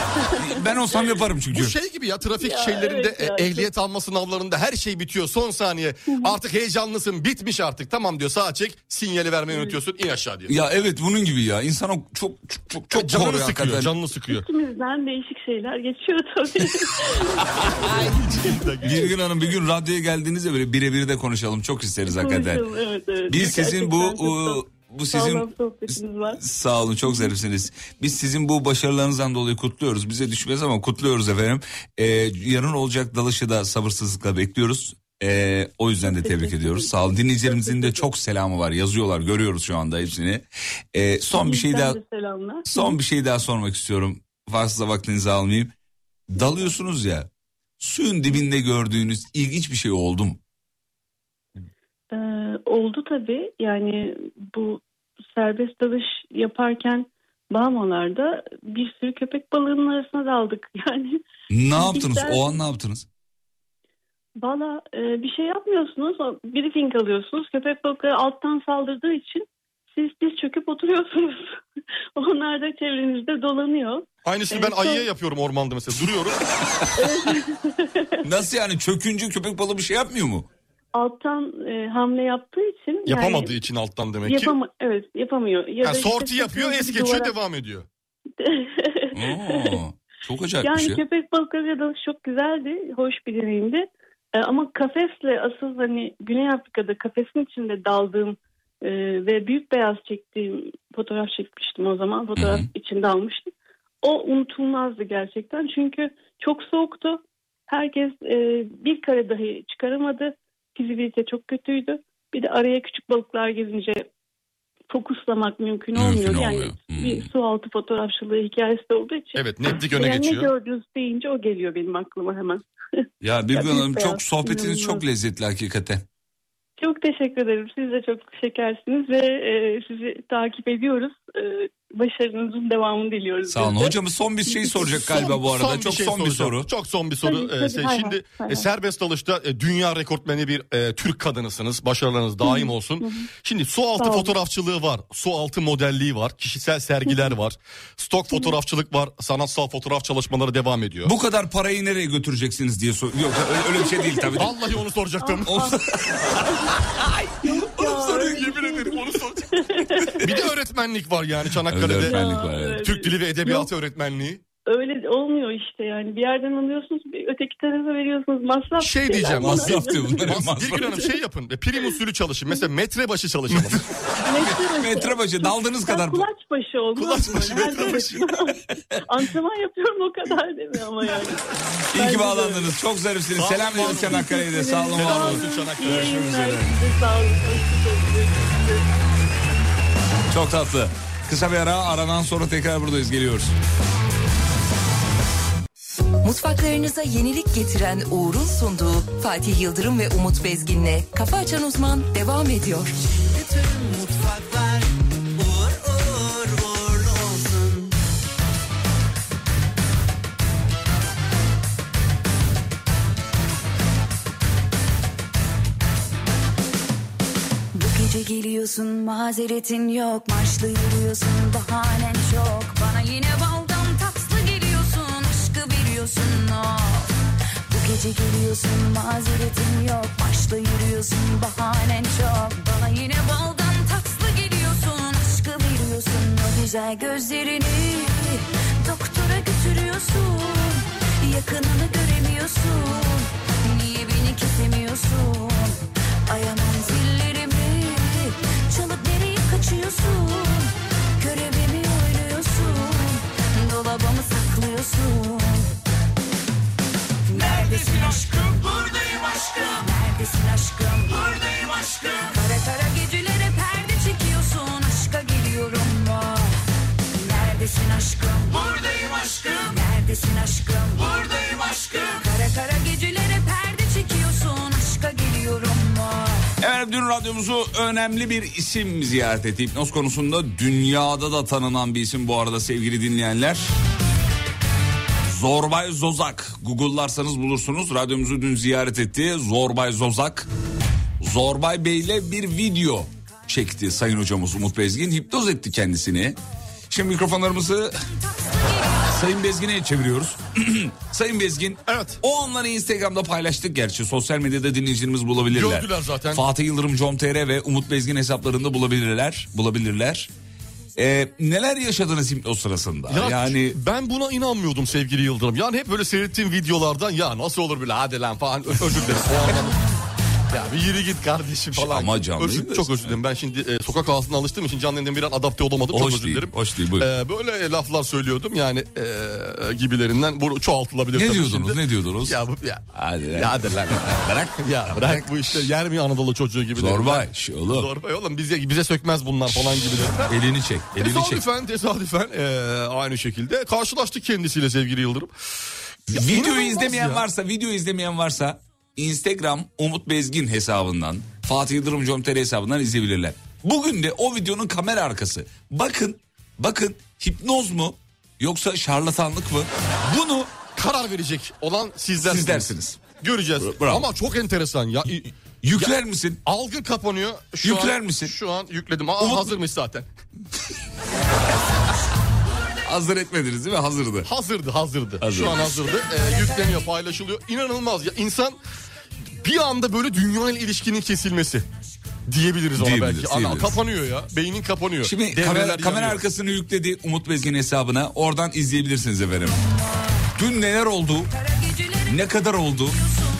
<laughs> ben olsam yaparım çünkü. Bu şey gibi ya trafik Ya, şeylerinde evet e, ehliyet alma sınavlarında her şey bitiyor son saniye. Artık heyecanlısın bitmiş artık tamam diyor sağa çek sinyali vermeyi unutuyorsun in aşağı diyor. Ya evet bunun gibi ya. İnsan o çok çok çok, çok canını doğru sıkıyor canını sıkıyor. İkimizden değişik şeyler geçiyor tabii. <laughs> Bir gün hanım bir gün radyoya geldiğinizde böyle birebir de konuşalım. Çok isteriz hakikaten. Konuşalım, evet, evet. Biz sizin bu Gerçekten çok o, bu sağlam sizin var. Sağ olun çok zarifsiniz. Biz sizin bu başarılarınızdan dolayı kutluyoruz. Bize düşmez ama kutluyoruz efendim. Ee, yarın olacak dalışı da sabırsızlıkla bekliyoruz. Ee, o yüzden de tebrik ediyoruz. Sağ olun. Dinleyicilerimizin de çok selamı var. Yazıyorlar. Görüyoruz şu anda hepsini. Ee, son bir şey daha son bir şey daha sormak istiyorum. Fazla vaktinizi almayayım. Dalıyorsunuz ya. Suyun dibinde gördüğünüz ilginç bir şey oldu mu? Ee, oldu tabii. Yani bu serbest dalış yaparken Bahamalarda bir sürü köpek balığının arasına daldık. <laughs> Yani Ne yaptınız? Güzel. O an ne yaptınız? valla e, bir şey yapmıyorsunuz. Briefing alıyorsunuz. Köpek balıkları alttan saldırdığı için siz diz çöküp oturuyorsunuz. <laughs> Onlar da çevrenizde dolanıyor. Aynısını Evet, ben ayıya yapıyorum ormanda mesela duruyorum. <laughs> Nasıl yani çökünce köpek balığı bir şey yapmıyor mu? Alttan e, hamle yaptığı için Yapamadığı yani, için alttan demek ki. yapama, evet yapamıyor. Ya Ha, da işte sorti yapıyor es bir geçiyor duvara. devam ediyor. <laughs> Oo, çok acayip bir Yani şey. köpek balıkları dalış çok güzeldi. Hoş bir deneyimdi. Ee, ama kafesle asıl hani Güney Afrika'da kafesin içinde daldığım e, ve büyük beyaz çektiğim fotoğraf çekmiştim o zaman. Fotoğraf Hı hı. içinde almıştım. O unutulmazdı gerçekten. Çünkü çok soğuktu. Herkes e, bir kare dahi çıkaramadı. Fizibilite çok kötüydü. Bir de araya küçük balıklar gezince fokuslamak mümkün, Mümkün olmuyor. Yani olmuyor. Hmm. bir su altı fotoğrafçılığı hikayesi de olduğu için. Evet netlik öne Yani ne geçiyor. gördünüz deyince o geliyor benim aklıma hemen. <laughs> Ya bir Ya, gün büyük hanım çok sohbetiniz çok inanılmaz. lezzetli hakikaten. Çok teşekkür ederim. Siz de çok şekersiniz ve e, sizi takip ediyoruz. E, başarınızın devamını diliyoruz. Sağ olun. Hocamız son bir şey soracak galiba bu arada. çok şey son bir soracağım. soru. Çok son bir soru. Tabii, Ee, tabii, hay, şimdi hay e, serbest dalışta e, dünya rekortmeni bir e, Türk kadınısınız. Başarılarınız daim olsun. Şimdi su altı Sağ olun. fotoğrafçılığı var. Su altı modelliği var. Kişisel sergiler var. Stok fotoğrafçılık var. Sanatsal fotoğraf çalışmaları devam ediyor. Bu kadar parayı nereye götüreceksiniz diye sor. Yok öyle, öyle bir şey değil tabii. Vallahi onu soracaktım. <laughs> <laughs> Soruyor yemin ederim onu soracaktım. bir de öğretmenlik var yani Çanakkale'de. Öğretmenlik var, evet. Türk Dili ve Edebiyatı öğretmenliği. Öyle olmuyor işte yani. Bir yerden alıyorsunuz, bir öteki tarafa veriyorsunuz. Masraf. Şey şeyler diyeceğim, bunlar. Masraf diyor bunlar. Mas- masraf. bir gün hanım şey yapın. e, Prim usulü çalışın. Mesela metre başı çalışalım. Metre Metre başı daldığınız kadar. Kulaç başı olmaz Kulaç başı, metre başı. <laughs> Antrenman yapıyorum o kadar mi ama yani. İyi ki bağlandınız. Çok zarifsiniz. Selam verin. Çanakkale'ye de. Sağ olun olun. olsun Çanakkale. İyi Görüşmek üzere. Sağ olun. Çok tatlı. Kısa bir ara aradan sonra tekrar buradayız. Geliyoruz. Mutfaklarınıza yenilik getiren Uğur'un sunduğu Fatih Yıldırım ve Umut Bezgin'le Kafa Açan Uzman devam ediyor. Bütün gece geliyorsun mazeretin yok Marşlı yürüyorsun bahanen çok Bana yine geliyorsun Aşkı veriyorsun of Bu gece geliyorsun mazeretin yok. Marşlı yürüyorsun bahanen çok. Bana yine baldan tatslı geliyorsun. Aşkı veriyorsun o güzel gözlerini. Doktora götürüyorsun. Yakınını göremiyorsun. Niye beni kesemiyorsun? Ayamam zillerimi Çalıp nereye kaçıyorsun? Görevimi oynuyorsun? Dolabımı saklıyorsun Neredesin aşkım? Buradayım aşkım. Neredesin aşkım? Buradayım aşkım. Kara kara gecelere perde çekiyorsun Aşka geliyorum var Neredesin aşkım? Buradayım aşkım. Neredesin aşkım? Buradayım aşkım. Kara kara gecelere perde çekiyorsun Aşka geliyorum var Efendim dün radyomuzu önemli bir isim ziyaret etti. Hipnoz konusunda dünyada da tanınan bir isim bu arada sevgili dinleyenler. Zorbay Zozak. Google'larsanız bulursunuz. Radyomuzu dün ziyaret etti. Zorbay Zozak. Zorbay Bey ile bir video çekti sayın hocamız Umut Bezgin. Hipnoz etti kendisini. Şimdi mikrofonlarımızı <laughs> Sayın Bezgin'e çeviriyoruz. <clears throat> Sayın Bezgin. Evet. O anları Instagram'da paylaştık gerçi. Sosyal medyada dinleyicilerimiz bulabilirler. Gördüler zaten. Fatih Yıldırım com.tr ve Umut Bezgin hesaplarında bulabilirler. Bulabilirler. Ee, neler yaşadınız hipnoz sırasında? Ya yani ben buna inanmıyordum sevgili Yıldırım. Yani hep böyle seyrettiğim videolardan ya nasıl olur bile hadi lan falan özür dilerim. O anlamda. Ya bir yürü git kardeşim falan. Ama canlı Özür- Çok özür dilerim. Ben şimdi e, sokak ağzına alıştığım için canlı yayından bir an adapte olamadım. Hoş çok özür dilerim. hoş değil, buyurun. E, böyle laflar söylüyordum yani e, gibilerinden. Bu çoğaltılabilir ne tabii diyordunuz? şimdi. Ne diyordunuz? Ya, bu, ya, Hadi ya hadi lan. bırak ya bırak bu işte yer mi Anadolu çocuğu gibi. Zorbay, şu oğlum. Zorbay oğlum bize, bize sökmez bunlar falan gibi. Elini çek, elini çek. Tesadüfen tesadüfen e, aynı şekilde karşılaştık kendisiyle sevgili Yıldırım. Videoyu İnanılmaz izlemeyen ya. varsa, video izlemeyen varsa Instagram Umut Bezgin hesabından, Fatih Yıldırım com.tr hesabından izleyebilirler. Bugün de o videonun kamera arkası. Bakın, bakın hipnoz mu yoksa şarlatanlık mı? Bunu Karar verecek olan sizlersiniz. siz dersiniz. Göreceğiz. Bravo. Ama çok enteresan ya. Yükler misin? Algı kapanıyor. Şu Yükler an, misin? Şu an yükledim. Aa, Umut- hazırmış zaten. <laughs> Hazır etmediniz değil mi? Hazırdı. Hazırdı hazırdı. Hazır. Şu an hazırdı. Ee, yükleniyor paylaşılıyor. İnanılmaz ya. İnsan bir anda böyle dünya ile ilişkinin kesilmesi diyebiliriz ona Diyebiliriz, belki. Ana, diyebiliriz. kapanıyor ya. Beynin kapanıyor. Şimdi Devreler kamera, kamera arkasını yükledi Umut Bezgin hesabına. Oradan izleyebilirsiniz efendim. Dün neler oldu? Ne kadar oldu?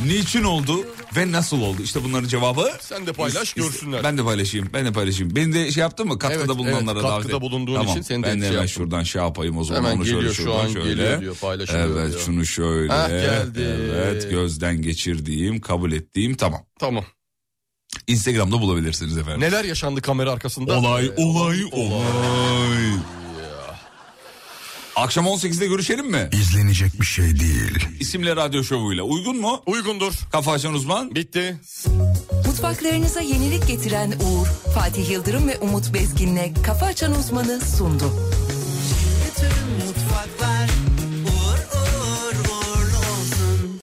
Niçin oldu? Ve nasıl oldu? İşte bunların cevabı. Sen de paylaş, İs- görsünler. Ben de paylaşayım. Ben de paylaşayım. Beni de şey yaptın mı? Katkıda Evet, bulunanlara evet, davet katkıda bulunduğun tamam. için seni de Ben de şey hemen yaptım. şuradan şey yapayım o zaman. Hemen Onu geliyor, şöyle, şu an şöyle. geliyor diyor, paylaşılıyor Evet diyor. şunu şöyle. Hah, geldi. Evet gözden geçirdiğim, kabul ettiğim tamam. Tamam. Instagram'da bulabilirsiniz efendim. Neler yaşandı kamera arkasında? Olay, Ee, olay, olay. Akşam 18'de görüşelim mi? İzlenecek bir şey değil. İsimle radyo şovuyla. Uygun mu? Uygundur. Kafa açan uzman. Bitti. Mutfaklarınıza yenilik getiren Uğur, Fatih Yıldırım ve Umut Bezgin'le Kafa Açan Uzman'ı sundu.